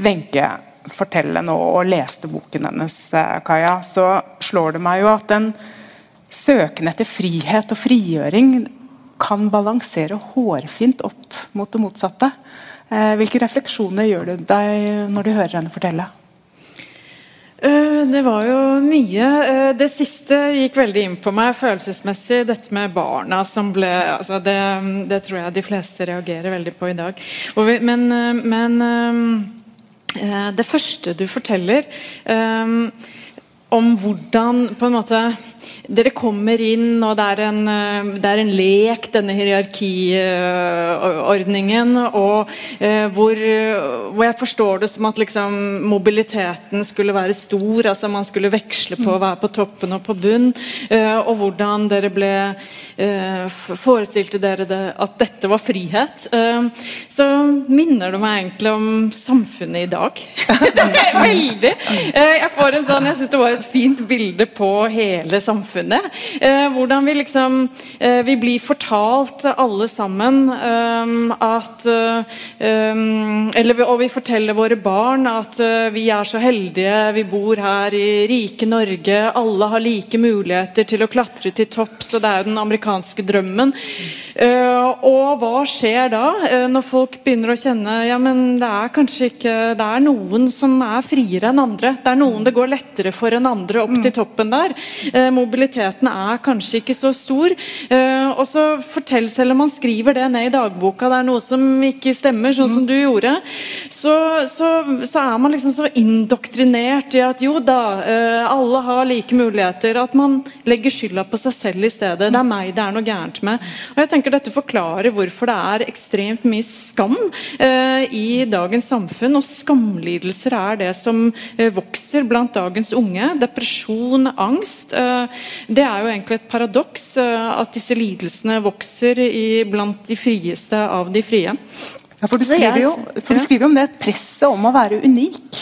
Speaker 4: Wenche fortelle nå og leste boken hennes, eh, Kaja, så slår det meg jo at den søken etter frihet og frigjøring kan balansere hårfint opp mot det motsatte. Eh, hvilke refleksjoner gjør du deg når du hører henne fortelle?
Speaker 6: Eh, det var jo mye. Eh, det siste gikk veldig inn på meg følelsesmessig. Dette med barna som ble altså det, det, tror jeg de fleste reagerer veldig på i dag. Men, men det første du forteller om hvordan på en måte dere kommer inn, og det er en, eh, det er en lek, denne hierarkiordningen. Og eh, hvor, hvor, jeg forstår det som at liksom, mobiliteten skulle være stor. altså Man skulle veksle på å være på toppen og på bunn. Eh, og hvordan dere ble Forestilte dere det, at dette var frihet. så minner det meg egentlig om samfunnet i dag. veldig. Jeg får en sånn, jeg syns det var et fint bilde på hele samfunnet. Eh, hvordan vi liksom eh, Vi blir fortalt alle sammen eh, at eller, Og vi forteller våre barn at vi er så heldige, vi bor her i rike Norge, alle har like muligheter til å klatre til topps, og det er jo den amerikanske drømmen. og hva skjer da, når folk begynner å kjenne ja, men det er kanskje ikke Det er noen som er friere enn andre. Det er noen det går lettere for enn andre opp til toppen der. Eh, mobiliteten er kanskje ikke så stor. Eh, og så fortell, selv om man skriver det ned i dagboka, det er noe som ikke stemmer, sånn som du gjorde, så, så, så er man liksom så indoktrinert i at jo da, eh, alle har like muligheter. At man legger skylda på seg selv i stedet. Det er meg det er noe gærent med. Og jeg tenker Dette forklarer hvorfor det er ekstremt mye skam uh, i dagens samfunn. Og skamlidelser er det som vokser blant dagens unge. Depresjon, angst. Det er jo egentlig et paradoks eh, at disse lidelsene vokser i, blant de frieste av de frie.
Speaker 4: Ja, for du skriver jo, for du skriver om det presset om å være unik.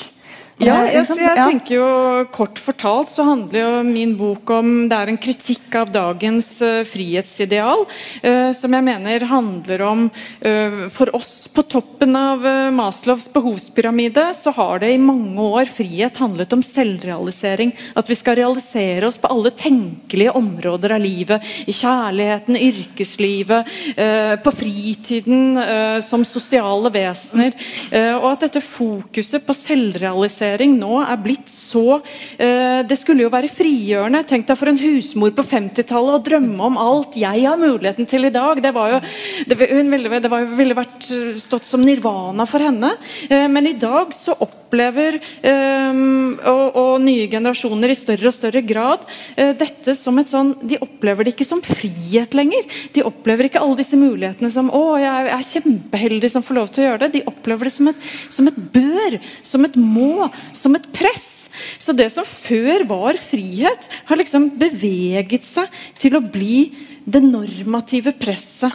Speaker 6: Ja, jeg, jeg, tenker jo Kort fortalt så handler jo min bok om Det er en kritikk av dagens uh, frihetsideal, uh, som jeg mener handler om uh, For oss på toppen av Maslows behovspyramide så har det i mange år frihet handlet om selvrealisering. At vi skal realisere oss på alle tenkelige områder av livet. I kjærligheten, yrkeslivet, på fritiden, som sosiale vesener. og at dette fokuset på selvrealisering globalisering nå er blitt så eh, Det skulle jo være frigjørende. Tenk deg for en husmor på 50-tallet å drømme om alt jeg har muligheten til i dag. Det var jo, det, ville, det var, ville vært stått som nirvana for henne. Eh, men i dag så opplever eh, og, og, nye generasjoner i større og større grad eh, dette som et sånn De opplever det ikke som frihet lenger. De opplever ikke alle disse mulighetene som å, jeg er kjempeheldig som får lov til å gjøre det. De opplever det som et, som et bør, som et må, som et press. Så det som før var frihet, har liksom beveget seg til å bli det normative presset.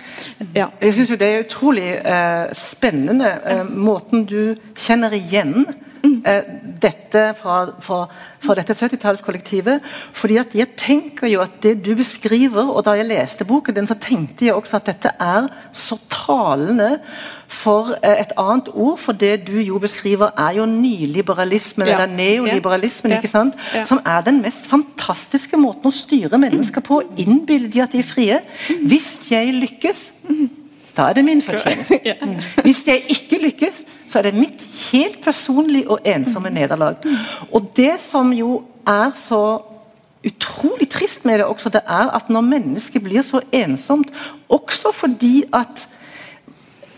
Speaker 5: Ja. Jeg syns det er utrolig eh, spennende eh, måten du kjenner igjen dette fra, fra, fra dette 70-tallskollektivet. fordi at jeg tenker jo at det du beskriver, og da jeg leste boken din, så tenkte jeg også at dette er så talende for eh, et annet ord for det du jo beskriver, er jo nyliberalismen, ja. eller neoliberalismen, ja. ikke sant? Ja. som er den mest fantastiske måten å styre mennesker på. Innbille de at de er frie. Hvis jeg lykkes, da er det min fortjeneste. Hvis jeg ikke lykkes, så er det mitt helt personlige og ensomme nederlag. Og det som jo er så utrolig trist med det også, det er at når mennesket blir så ensomt, også fordi at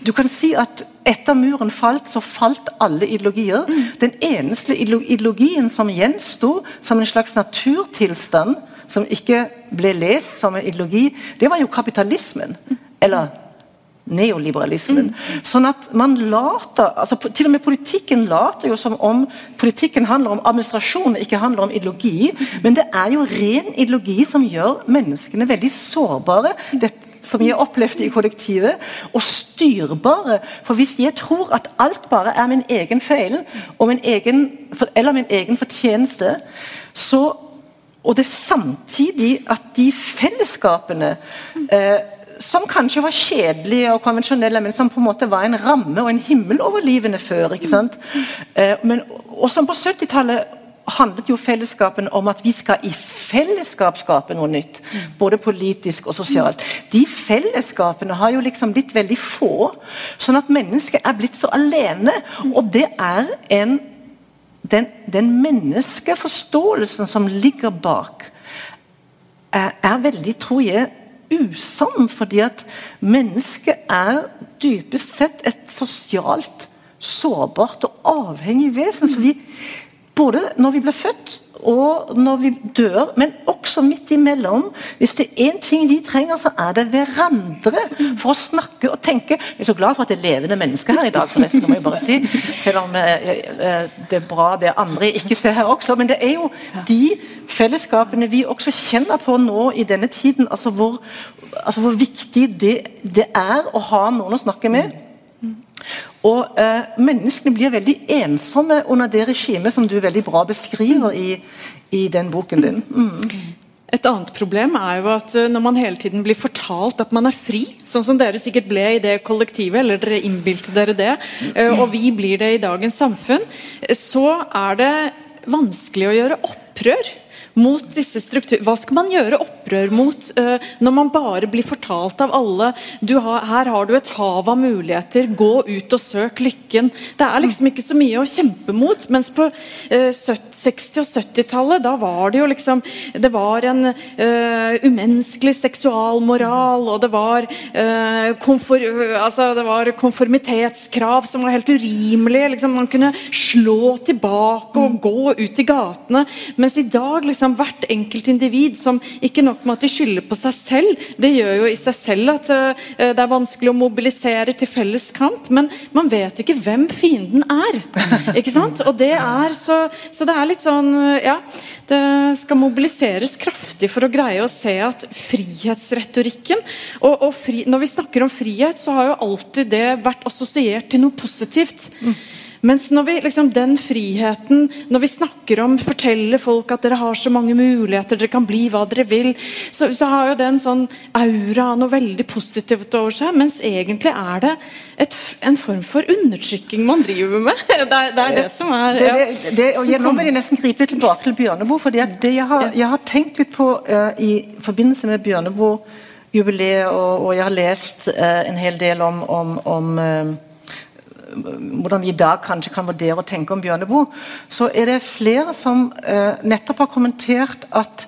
Speaker 5: du kan si at etter muren falt, så falt alle ideologier. Mm. Den eneste ideologien som gjensto som en slags naturtilstand, som ikke ble lest som en ideologi, det var jo kapitalismen. Eller neoliberalismen. Mm. Sånn at man later, altså Til og med politikken later jo som om politikken handler om administrasjon, ikke handler om ideologi. Men det er jo ren ideologi som gjør menneskene veldig sårbare. Det, som jeg opplevde i kollektivet, og styrbare. For hvis jeg tror at alt bare er min egen feil min egen, eller min egen fortjeneste, så og det samtidig at de fellesskapene eh, som kanskje var kjedelige og konvensjonelle, men som på en måte var en ramme og en himmel over livene før. ikke sant? Eh, men, og som på 70-tallet handlet jo fellesskapen om at vi skal i fellesskap skape noe nytt. Både politisk og sosialt. De fellesskapene har jo liksom blitt veldig få. Sånn at mennesket er blitt så alene. Og det er en Den, den menneskeforståelsen som ligger bak, er, er veldig, tror jeg, usann. Fordi at mennesket er dypest sett et sosialt sårbart og avhengig vesen. Så vi, både når vi blir født og når vi dør, men også midt imellom. Hvis det er én ting vi trenger, så er det hverandre for å snakke og tenke. Jeg er så glad for at det er levende mennesker her i dag, forresten, må jeg bare si. Selv om eh, eh, det er bra det andre ikke ser her også. Men det er jo de fellesskapene vi også kjenner på nå i denne tiden. altså Hvor, altså hvor viktig det, det er å ha noen å snakke med. Og eh, Menneskene blir veldig ensomme under det regimet som du veldig bra beskriver i, i den boken din. Mm.
Speaker 6: Et annet problem er jo at eh, når man hele tiden blir fortalt at man er fri, sånn som dere sikkert ble i det kollektivet, eller dere innbilte dere det, eh, og vi blir det i dagens samfunn, så er det vanskelig å gjøre opprør mot disse strukturer. Hva skal man gjøre opprør mot uh, når man bare blir fortalt av alle har, Her har du et hav av muligheter, gå ut og søk lykken. Det er liksom ikke så mye å kjempe mot. Mens på uh, 60- og 70-tallet, da var det jo liksom Det var en uh, umenneskelig seksualmoral, og det var, konfor, altså, det var konformitetskrav som var helt urimelige. Liksom, man kunne slå tilbake og gå ut i gatene. Mens i dag liksom hvert enkelt individ som ikke nok med at de skylder på seg selv, det gjør jo i seg selv at uh, det er vanskelig å mobilisere til felles kamp, men man vet ikke hvem fienden er. ikke sant? Og det er så, så det er litt sånn Ja, det skal mobiliseres kraftig for å greie å se at frihetsretorikken og, og fri, Når vi snakker om frihet, så har jo alltid det vært assosiert til noe positivt. Mens når vi, liksom, den friheten, når vi snakker om forteller folk at dere har så mange muligheter, dere kan bli hva dere vil, så, så har jo det en sånn aura noe veldig positivt over seg. Mens egentlig er det et, en form for undertrykking man driver med. Det er det, er det som er
Speaker 5: ja. det, det, og jeg, Nå vil jeg nesten gripe tilbake til Bjørneboe. for det jeg har, jeg har tenkt litt på uh, i forbindelse med Bjørneboe-jubileet, og, og, jeg har lest uh, en hel del om, om, om uh, hvordan vi i dag kanskje kan vurdere å tenke om Bjørneboe, så er det flere som eh, nettopp har kommentert at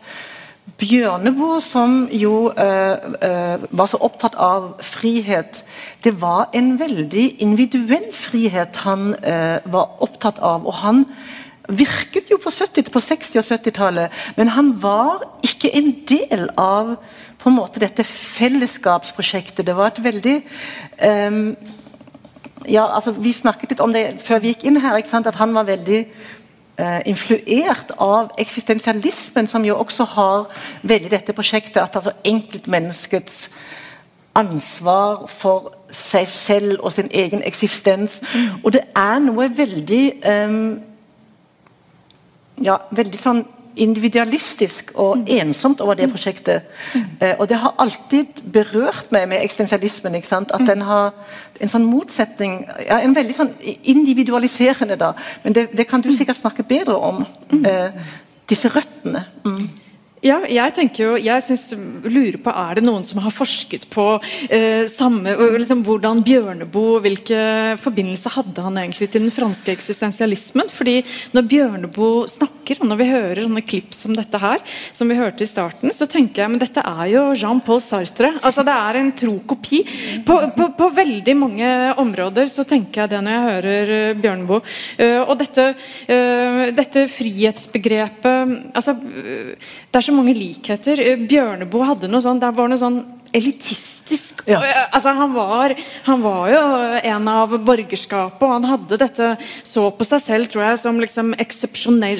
Speaker 5: Bjørneboe, som jo eh, eh, var så opptatt av frihet, det var en veldig individuell frihet han var opptatt av. og han virket jo på, 70, på 60- og 70-tallet, men han var ikke en del av på en måte dette fellesskapsprosjektet. Det var et veldig um, ja, altså Vi snakket litt om det før vi gikk inn her, at han var veldig eh, influert av eksistensialismen, som jo også har veldig dette prosjektet at altså enkeltmenneskets ansvar for seg selv og sin egen eksistens. Mm. Og det er noe veldig eh, ja, veldig sånn individualistisk og mm. ensomt over det mm. prosjektet. Mm. Eh, og det har alltid berørt meg med eksistensialismen. At den har en sånn motsetning ja, En veldig sånn individualiserende, da. Men det, det kan du sikkert snakke bedre om. Eh, disse røttene. Mm.
Speaker 6: Ja, jeg tenker jo, jeg synes, lurer på Er det noen som har forsket på eh, samme, liksom, hvordan Bjørneboe Hvilke forbindelser hadde han egentlig til den franske eksistensialismen? fordi Når Bjørneboe snakker, og når vi hører sånne klipp som dette her, som vi hørte i starten, så tenker jeg men dette er jo Jean-Paul Sartre. altså Det er en tro kopi. På, på, på, veldig mange områder så tenker jeg det når jeg hører uh, Bjørneboe. Uh, og dette, uh, dette frihetsbegrepet altså, det er så mange likheter. Eh, Bjørneboe hadde noe sånn, der var noe sånn elitistisk. Ja. Altså, han, var, han, var, jo en av borgerskapet, og han hadde dette så på seg selv tror jeg, som, liksom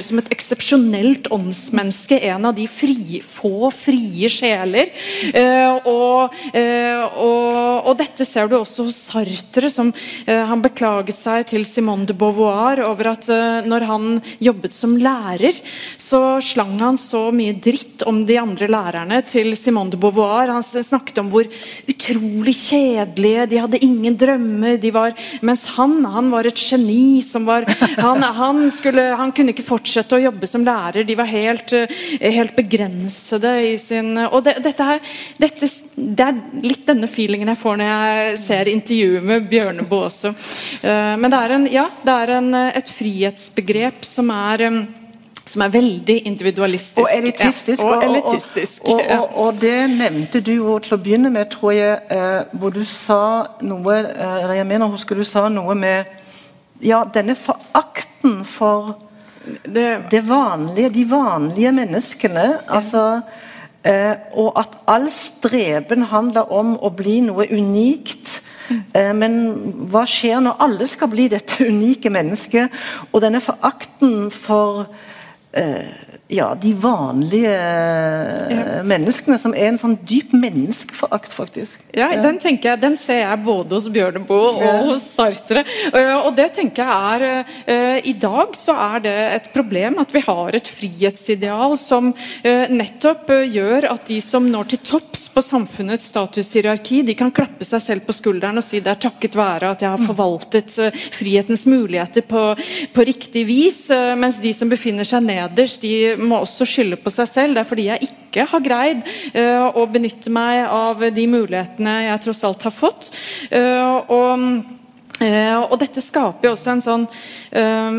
Speaker 6: som et eksepsjonelt åndsmenneske. En av de fri, få frie sjeler. Uh, og, uh, og, og, dette ser du også hos Sartre, som uh, han beklaget seg til Simone de Beauvoir over at når han jobbet som lærer, så slang han så mye dritt om de andre lærerne til Simone de Beauvoir. Han snakket om hvor utrolig kjedelige De hadde ingen drømmer. De var, mens han han var et geni. som var, han, han, skulle, han kunne ikke fortsette å jobbe som lærer. De var helt, eh, helt begrensede i sin Og det, dette her, dette, det er litt denne feelingen jeg får når jeg ser intervjuet med Bjørneboe også. Eh, men det er, en, ja, det er en, et frihetsbegrep som er som er veldig individualistisk.
Speaker 5: Og elitistisk.
Speaker 6: Ja, og, elitistisk.
Speaker 5: Og, og, og, det nevnte du jo til å begynne med, tror jeg, eh, hvor du sa noe eh, Jeg mener husker du sa noe med ja, denne forakten for det, det vanlige, de vanlige menneskene. altså eh, Og at all streben handler om å bli noe unikt. Eh, men hva skjer når alle skal bli dette unike mennesket? Og denne forakten for uh, ja, de vanlige ja. menneskene, som er en sånn dyp menneskeforakt, faktisk.
Speaker 6: Ja, ja, Den tenker jeg, den ser jeg både hos Bjørneboe og ja. hos Sartre. Og det tenker jeg er uh, I dag så er det et problem at vi har et frihetsideal som uh, nettopp gjør at de som når til topps på samfunnets statushierarki, de kan klappe seg selv på skulderen og si det er takket være at jeg har forvaltet frihetens muligheter på, på riktig vis, mens de som befinner seg nederst, de må også skylde på seg selv. Det er fordi jeg ikke har greid uh, å benytte meg av de mulighetene jeg tross alt har fått. Uh, og Uh, og dette skaper jo også en sånn uh,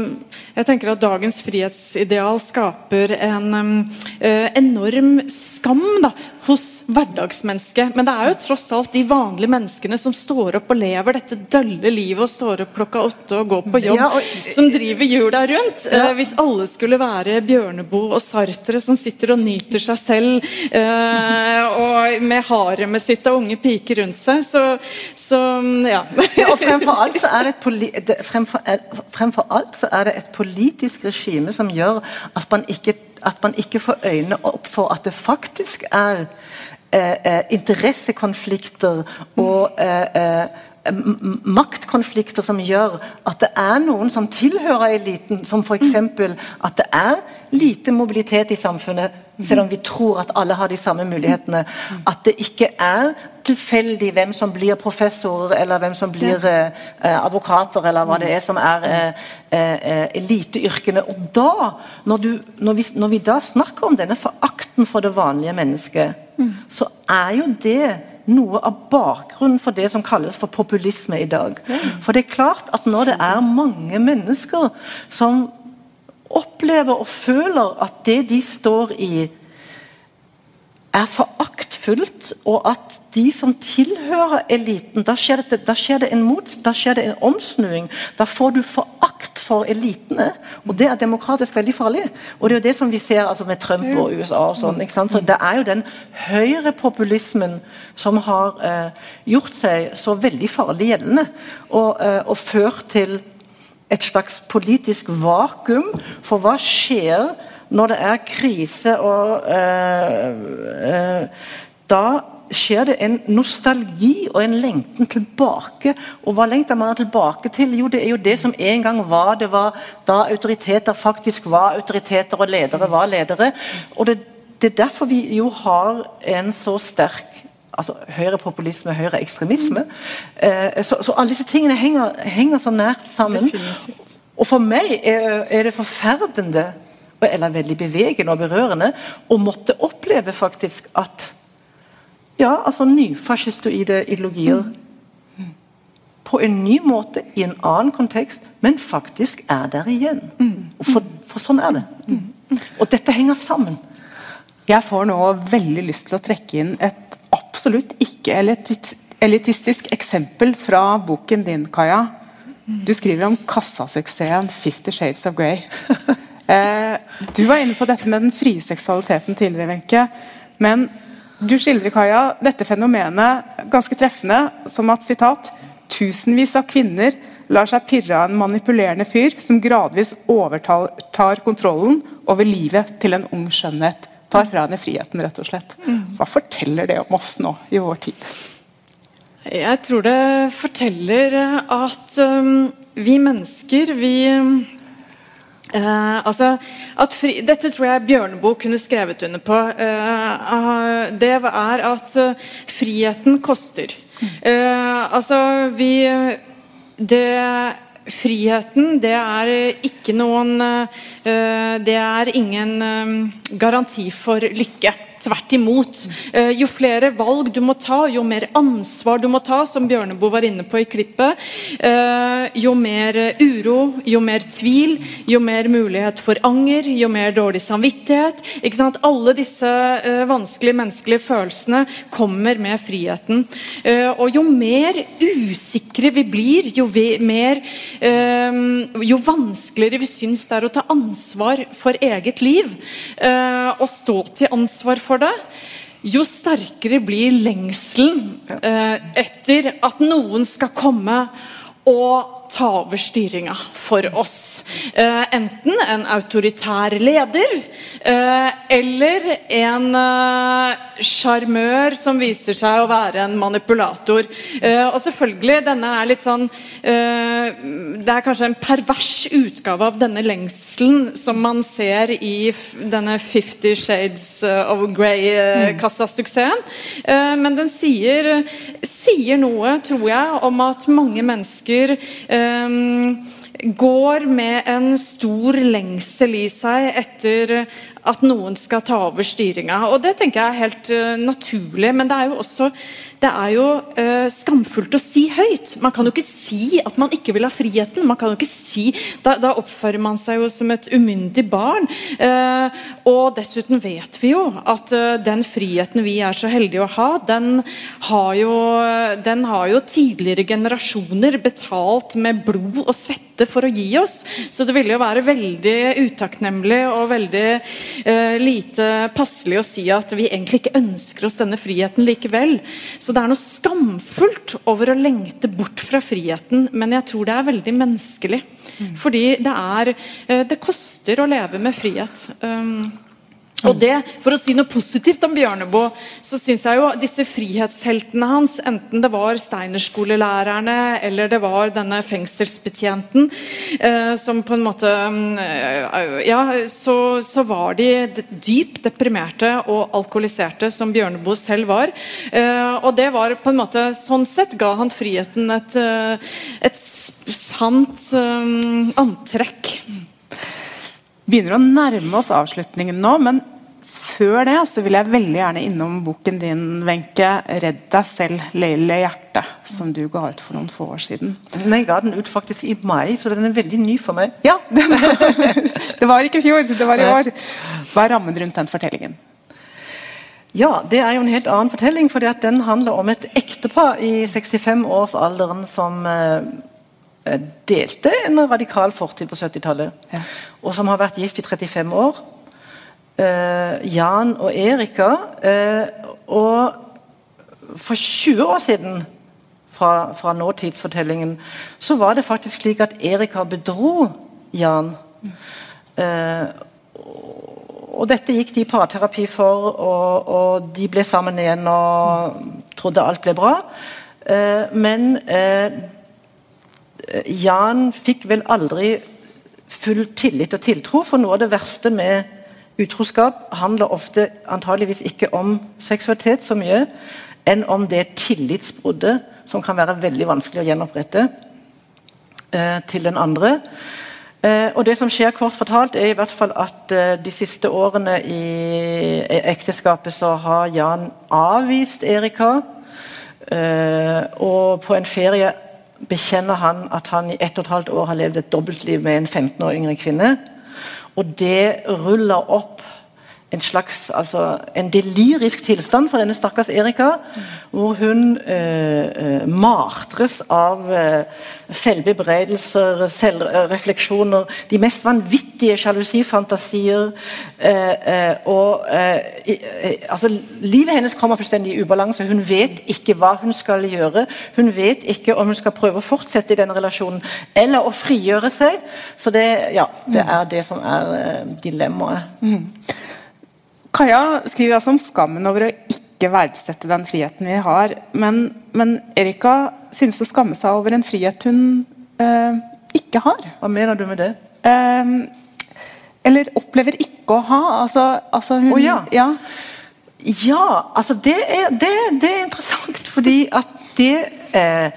Speaker 6: Jeg tenker at dagens frihetsideal skaper en uh, enorm skam da, hos hverdagsmennesket. Men det er jo tross alt de vanlige menneskene som står opp og lever dette dølle livet og står opp klokka åtte og går på jobb, ja, og, som driver hjula rundt. Ja. Uh, hvis alle skulle være Bjørneboe og Sartre som sitter og nyter seg selv uh, og med haremet sitt og unge piker rundt seg, så, så ja.
Speaker 5: ja. og fremfor alt, så er det et fremfor, fremfor alt så er det et politisk regime som gjør at man ikke at man ikke får øynene opp for at det faktisk er eh, eh interessekonflikter og eh, eh maktkonflikter som gjør at det er noen som tilhører eliten, som f.eks. at det er lite mobilitet i samfunnet, selv om vi tror at alle har de samme mulighetene. At det ikke er tilfeldig hvem som blir professorer, eller hvem som blir eh, advokater, eller hva det er som er eh, eh, eliteyrkene. Og da, når, du, når, vi, når, vi, da snakker om denne forakten for det vanlige mennesket, så er jo det noe av bakgrunnen for det som kalles for populisme i dag. For det er klart at når det er mange mennesker som opplever og føler at det de står i, er foraktfullt, og at de som tilhører eliten Da skjer det, da skjer det, en, mot, da skjer det en omsnuing. Da får du forakt for elitene, og det er demokratisk veldig farlig. Og Det er jo det som vi ser altså, med Trump og USA. og sånn? Så Det er jo den høyrepopulismen som har eh, gjort seg så veldig farlig gjeldende, og, eh, og ført til et slags politisk vakuum. For hva skjer når det er krise og eh, eh, Da skjer det en nostalgi og en lengten tilbake. Og hva lengter man tilbake til? Jo, det er jo det som en gang var. Det var da autoriteter faktisk var autoriteter, og ledere var ledere. Og det, det er derfor vi jo har en så sterk altså høyrepopulisme, høyreekstremisme. Eh, så, så alle disse tingene henger, henger så nært sammen.
Speaker 6: Definitivt.
Speaker 5: Og for meg er, er det forferdende, eller veldig bevegende og berørende, å måtte oppleve faktisk at ja, altså nyfascistoide ideologier på en ny måte, i en annen kontekst, men faktisk er der igjen. For, for sånn er det. Og dette henger sammen.
Speaker 4: Jeg får nå veldig lyst til å trekke inn et absolutt ikke elitistisk eksempel fra boken din, Kaja. Du skriver om kassasuksessen 'Fifty Shades of Grey'. Eh, du var inne på dette med den frie seksualiteten tidligere, Wenche. Men du skildrer Kaja, dette fenomenet ganske treffende som at sitat, tusenvis av kvinner lar seg pirre av en manipulerende fyr som gradvis overtar kontrollen over livet til en ung skjønnhet. Tar fra henne friheten, rett og slett. Hva forteller det om oss nå i vår tid?
Speaker 6: Jeg tror det forteller at um, vi mennesker, vi Uh, altså, fri, dette tror jeg Bjørneboe kunne skrevet under på. Uh, uh, det er at friheten koster. altså, vi det, Friheten, det er ikke noen Det er ingen garanti for lykke. Tvert imot. Eh, jo flere valg du må ta, jo mer ansvar du må ta, som Bjørneboe var inne på i klippet, eh, jo mer uro, jo mer tvil, jo mer mulighet for anger, jo mer dårlig samvittighet. Alle disse eh, vanskelige menneskelige følelsene kommer med friheten. Og jo mer usikre vi blir, jo, mer, jo vanskeligere vi syns det er å ta ansvar for eget liv. Og stå til ansvar for for det, jo sterkere blir lengselen eh, etter at noen skal komme og ta over styringa for oss. Eh, enten en autoritær leder eh, eller en sjarmør eh, som viser seg å være en manipulator. Eh, og selvfølgelig, denne er litt sånn eh, Det er kanskje en pervers utgave av denne lengselen som man ser i denne Fifty Shades of Grey-kassasuksessen. men den sier, sier noe, tror jeg, om at mange mennesker um, går med en stor lengsel i seg etter at noen skal ta over styringa. Og det tenker jeg er helt uh, naturlig, men det er jo også det er jo uh, skamfullt å si høyt. Man kan jo ikke si at man ikke vil ha friheten. man kan jo ikke si, Da, da oppfører man seg jo som et umyndig barn. Uh, og dessuten vet vi jo at uh, den friheten vi er så heldige å ha, den har, jo, den har jo tidligere generasjoner betalt med blod og svette for å gi oss. Så det ville jo være veldig utakknemlig og veldig lite passelig å si at vi egentlig ikke ønsker oss denne friheten likevel. Så det er noe skamfullt over å lengte bort fra friheten, men jeg tror det er veldig menneskelig. Mm. Fordi det er eh, Det koster å leve med frihet. Og det, For å si noe positivt om Bjørneboe, så syns jeg jo disse frihetsheltene hans, enten det var steinerskolelærerne eller det var denne fengselsbetjenten, eh, som på en måte eh, Ja, så, så, var de dypt deprimerte og alkoholiserte, som Bjørneboe selv var. Eh, og det var på en måte Sånn sett ga han friheten et, eh, et sant um, antrekk
Speaker 4: begynner å nærme oss avslutningen nå, men før det så vil jeg veldig gjerne innom boken din, Wenche, 'Redd deg selv, lille hjerte', som du ga ut for noen få år siden.
Speaker 5: Nei, Jeg ga den ut faktisk i mai, så den er veldig ny for meg.
Speaker 4: Ja, Det var ikke i fjor, det var i år. Hva er rammen rundt den fortellingen?
Speaker 5: Ja, det er jo en helt annen fortelling, for den handler om et ektepar i 65-årsalderen som eh, delte en radikal fortid på 70-tallet,
Speaker 4: Ja.
Speaker 5: Og som har vært gift i 35 år. Eh, Jan og Erika. eh, og for 20 år siden, fra, fra nåtidsfortellingen, så var det faktisk slik at Erika bedro Jan. Eh, og dette gikk de i parterapi for, og, og de ble sammen igjen og trodde alt ble bra. Eh, men eh, Jan fikk vel aldri full tillit og tiltro, for noe av det verste med utroskap handler ofte antageligvis ikke om seksualitet så mye, enn om det tillitsbruddet som kan være veldig vanskelig å gjenopprette eh, til den andre. Eh, og Det som skjer kort fortalt, er i hvert fall at eh, de siste årene i ekteskapet så har Jan avvist Erika. Eh, og på en ferie bekjenner han at han i ett og et halvt år har levd et dobbeltliv med en 15 år yngre kvinne. Og det ruller opp en slags altså, en delirisk tilstand for denne stakkars Erika. Hvor hun eh, eh, martres av eh, selvbebreidelser, selvrefleksjoner, de mest vanvittige sjalusifantasier. Eh, eh, og eh, i- eh, altså, Livet hennes kommer fullstendig i ubalanse. Hun vet ikke hva hun skal gjøre. Hun vet ikke om hun skal prøve å fortsette i denne relasjonen eller å frigjøre seg. Så det, ja, det er det som er eh, dilemmaet.
Speaker 4: Kaja skriver altså om skammen over å ikke verdsette den friheten vi har. Men, men Erika synes å skamme seg over en frihet hun eh, ikke har.
Speaker 5: Hva mener du med det?
Speaker 4: Eh, eller opplever ikke å ha. Altså, altså hun,
Speaker 5: Å, ja.
Speaker 4: ja.
Speaker 5: Ja, altså det er, det, det er interessant, fordi at det eh,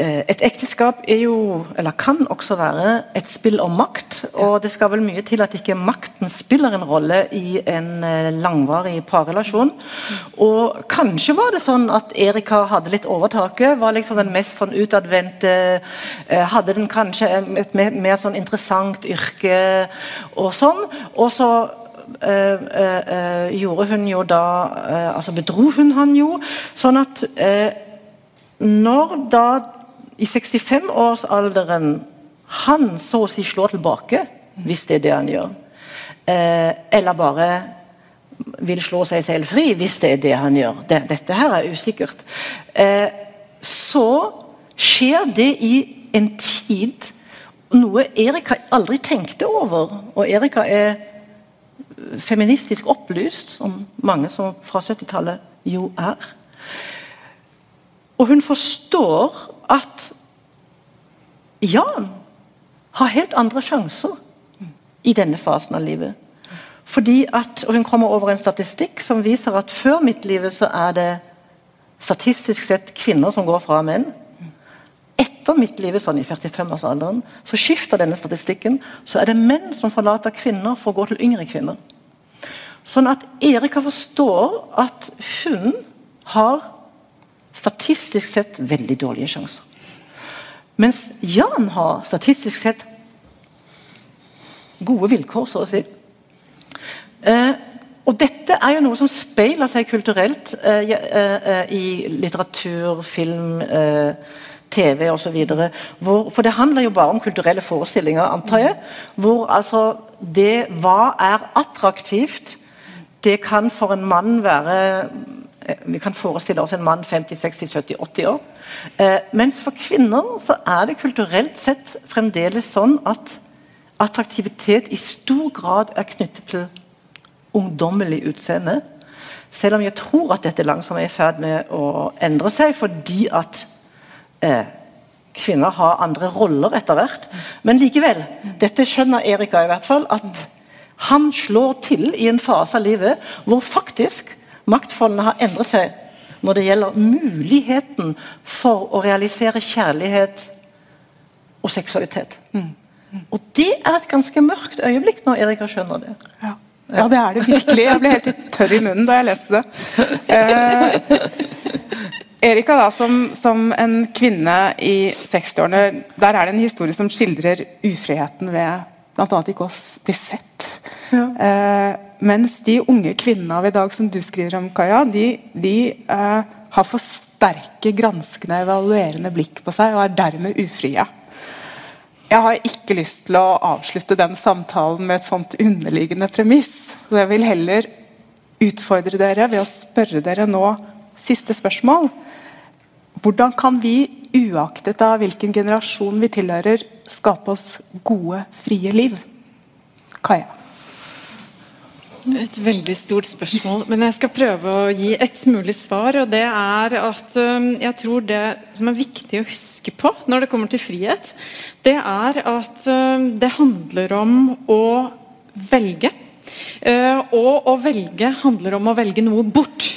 Speaker 5: Et ekteskap er jo, eller kan også være, et spill om makt. Og det skal vel mye til at ikke makten spiller en rolle i en eh, langvarig parrelasjon. Og kanskje var det sånn at Erika hadde litt overtaket. Var liksom den mest sånn utadvendte. eh, Hadde den kanskje et mer, mer sånn interessant yrke og sånn. Og så eh, eh, eh, gjorde hun jo da eh, Altså bedro hun han jo. Sånn at eh, når da i 65-årsalderen han så å si slår tilbake, hvis det er det han gjør, eh, eller bare vil slå seg selv fri, hvis det er det han gjør det, Dette her er usikkert. Eh, så skjer det i en tid noe Erika aldri tenkte over. Og Erika er feministisk opplyst, som mange som fra 70-tallet jo er. Og hun forstår at Jan har helt andre sjanser i denne fasen av livet. Fordi at, og Hun kommer over en statistikk som viser at før midtlivet så er det statistisk sett kvinner som går fra menn. Etter midtlivet, sånn i 45-årsalderen, så skifter denne statistikken. Så er det menn som forlater kvinner for å gå til yngre kvinner. Sånn at Erika forstår at hun har statistisk sett veldig dårlige sjanser. Mens Jan har statistisk sett gode vilkår, så å si. Eh, og dette er jo noe som speiler seg kulturelt eh, eh, eh, i litteratur, film, eh, TV osv. For det handler jo bare om kulturelle forestillinger, antar jeg. Hvor altså det Hva er attraktivt? Det kan for en mann være Vi kan forestille oss en mann 50, 60, 70, 80 år. Eh, mens for kvinner så er det kulturelt sett fremdeles sånn at attraktivitet i stor grad er knyttet til ungdommelig utseende. Selv om jeg tror at dette langsomt er i ferd med å endre seg, fordi at eh, kvinner har andre roller etter hvert. Men likevel, dette skjønner Erika i hvert fall, at han slår til i en fase av livet hvor faktisk maktforholdene har endret seg når det gjelder muligheten for å realisere kjærlighet og seksualitet. Og det er et ganske mørkt øyeblikk når Erika skjønner det.
Speaker 4: Ja. Ja, det er det virkelig. Jeg ble helt tørr i munnen da jeg leste det. Eh, Erika, da, som, som, en kvinne i 60-årene, der er det en historie som skildrer ufriheten ved bl.a. ikke å bli sett. Ja. Eh, mens de unge kvinnene av i dag som du skriver om, Kaja, de, de eh, har for sterke, granskende, evaluerende blikk på seg og er dermed ufrie. Jeg har ikke lyst til å avslutte den samtalen med et sånt underliggende premiss. Så jeg vil heller utfordre dere ved å spørre dere nå siste spørsmål. Hvordan kan vi, uaktet av hvilken generasjon vi tilhører, skape oss gode, frie liv? Kaja.
Speaker 6: Et veldig stort spørsmål, men jeg skal prøve å gi et mulig svar. og det er at um, Jeg tror det som er viktig å huske på når det kommer til frihet, det er at um, det handler om å velge. Uh, og å velge handler om å velge noe bort.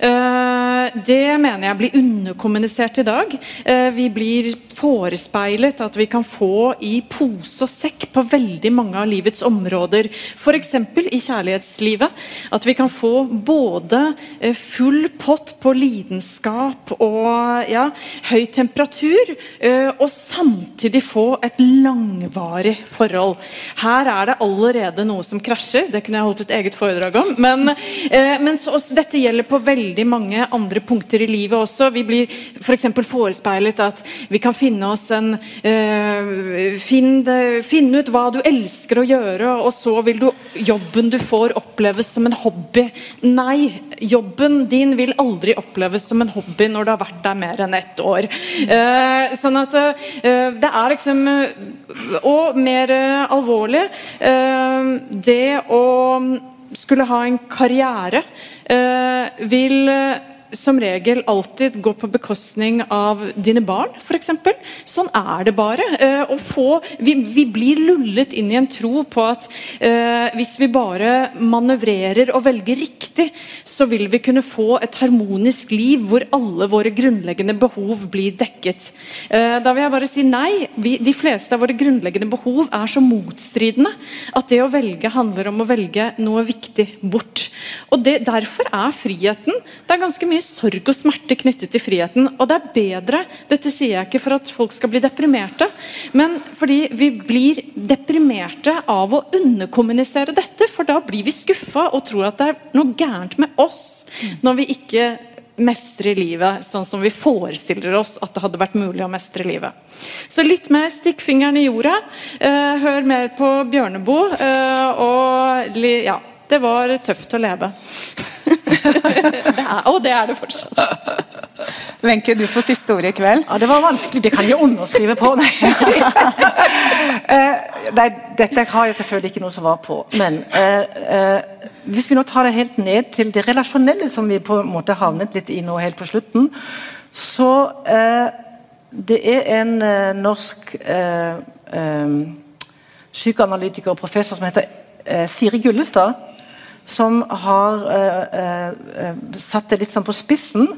Speaker 6: Uh, det mener jeg blir underkommunisert i dag. Uh, vi blir forespeilet at vi kan få i pose og sekk på veldig mange av livets områder. F.eks. i kjærlighetslivet. At vi kan få både eh, full pott på lidenskap og ja, høy temperatur, eh, og samtidig få et langvarig forhold. Her er det allerede noe som krasjer. Det kunne jeg holdt et eget foredrag om. Men, eh, men så, dette gjelder på veldig mange andre punkter i livet også. Vi blir f.eks. For forespeilet at vi kan finne oss en øh, finne, finne ut hva du elsker å gjøre, og så vil du jobben du får, oppleves som en hobby. Nei, jobben din vil aldri oppleves som en hobby når du har vært der mer enn ett år. Uh, sånn at uh, det er liksom Og mer alvorlig Det å skulle ha en karriere vil som regel alltid gå på bekostning av dine barn, f.eks. Sånn er det bare. Eh, få, vi, vi, blir lullet inn i en tro på at eh, hvis vi bare manøvrerer og velger riktig, så vil vi kunne få et harmonisk liv hvor alle våre grunnleggende behov blir dekket. Eh, da vil jeg bare si nei. Vi, de fleste av våre grunnleggende behov er så motstridende at det å velge handler om å velge noe viktig bort. Og det, Derfor er friheten det er ganske mye sorg og smerte knyttet til friheten. Og det er bedre Dette sier jeg ikke for at folk skal bli deprimerte, men fordi vi blir deprimerte av å underkommunisere dette. For da blir vi skuffa og tror at det er noe gærent med oss når vi ikke mestre livet sånn som vi forestiller oss at det hadde vært mulig å mestre livet. Så litt mer stikk fingeren i jorda. Uh, hør mer på Bjørneboe. Uh, og ja, det var tøft å leve. det er, og det er det fortsatt.
Speaker 4: Wenche, du får siste ord i kveld.
Speaker 5: Ja, Det var vanskelig. Det kan jeg underskrive på. Nei. uh, nei, dette har jeg selvfølgelig ikke noe svar på. Men uh, uh, hvis vi nå tar det helt ned til det relasjonelle som vi på en måte havnet litt i nå helt på slutten, så Det er en norsk psykoanalytiker og professor som heter Siri Gullestad som har uh, uh, satt det litt sånn på spissen,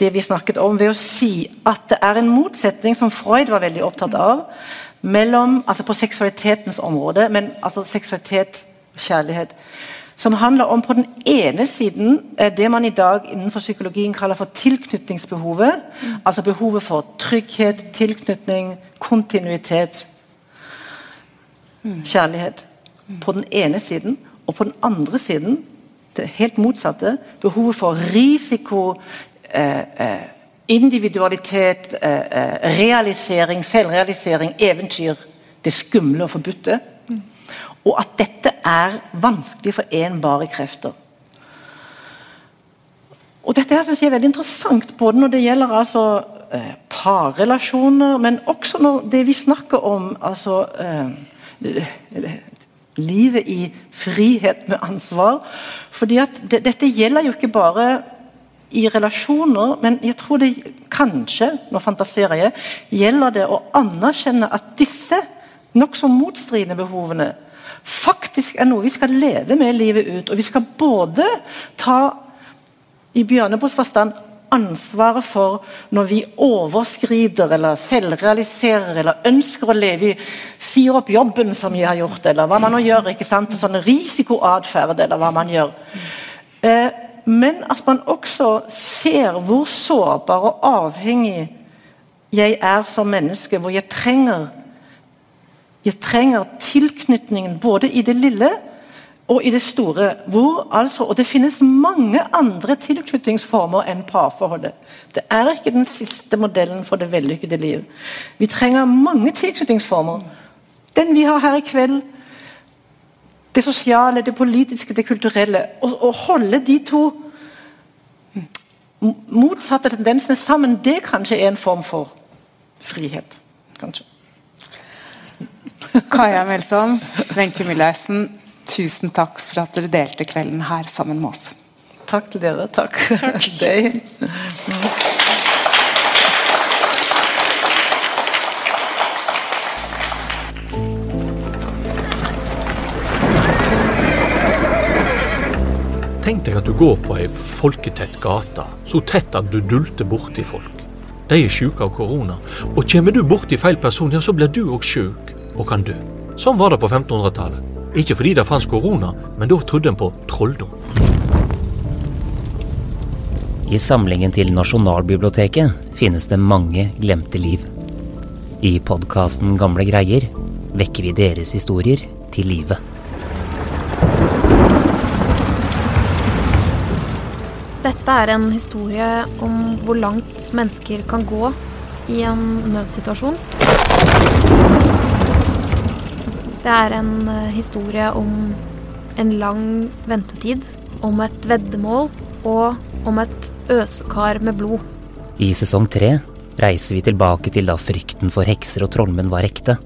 Speaker 5: det vi snakket om, ved å si at det er en motsetning som Freud var veldig opptatt av, mellom, altså på seksualitetens område, men altså seksualitet og kjærlighet, som handler om på den ene siden det man i dag innenfor psykologien kaller for tilknytningsbehovet. Mm. Altså behovet for trygghet, tilknytning, kontinuitet, kjærlighet. På den ene siden. Og på den andre siden det helt motsatte. Behovet for risiko, eh, eh, individualitet, eh, eh realisering, selvrealisering, eventyr. Det skumle og forbudte. Mm. Og at dette er vanskelig for enbare krefter. Og Dette her synes jeg er veldig interessant, både når det gjelder altså eh, parrelasjoner, men også når det vi snakker om altså eh, livet i frihet med ansvar. Fordi at det, Dette gjelder jo ikke bare i relasjoner, men jeg tror det kanskje nå fantaserer jeg, gjelder det å anerkjenne at disse nokså motstridende behovene faktisk er noe vi skal leve med livet ut. Og vi skal både ta i Bjørneboes forstand ansvaret for når vi overskrider eller selvrealiserer eller ønsker å leve i Sier opp jobben som vi har gjort, eller hva man nå gjør. ikke sant? Sånn risikoatferd, eller hva man gjør. Eh, men at man også ser hvor sårbar og avhengig jeg er som menneske. Hvor jeg trenger, jeg trenger tilknytningen både i det lille og i det store. Hvor, altså, og det finnes mange andre tilknytningsformer enn parforholdet. Det er ikke den siste modellen for det vellykkede liv. Vi trenger mange tilknytningsformer. Den vi har her i kveld. Det sosiale, det politiske, det kulturelle. Å holde de to motsatte tendensene sammen, det kanskje er en form for frihet. Kanskje.
Speaker 4: Kaja Melsom, Wenche Mühlheisen, tusen takk for at dere delte kvelden her sammen med oss.
Speaker 5: Takk til dere. Takk, til deg.
Speaker 7: Tenk deg at du går på ei folketett gate, så tett at du dulter borti folk. De er sjuke av korona, og kommer du borti feil person, ja, så blir du òg sjuk og kan dø. Sånn var det på 1500-tallet. Ikke fordi det fantes korona, men da trodde en på trolldom.
Speaker 8: I samlingen til Nasjonalbiblioteket finnes det mange glemte liv. I podkasten Gamle greier vekker vi deres historier til live.
Speaker 9: Dette er en historie om hvor langt mennesker kan gå i en nødsituasjon. Det er en eh, historie om en lang ventetid, om et veddemål og om et øsekar med blod.
Speaker 8: I sesong tre reiser vi tilbake til da frykten for hekser og trollmenn var ekte.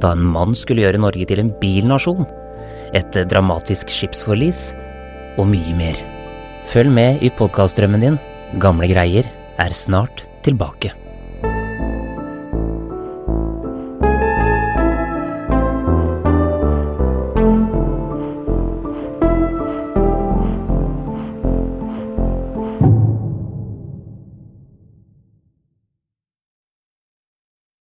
Speaker 8: Da en mann skulle gjøre Norge til en bilnasjon. Et dramatisk skipsforlis og mye mer. Følg med i podkastdrømmen din. Gamle greier er snart tilbake.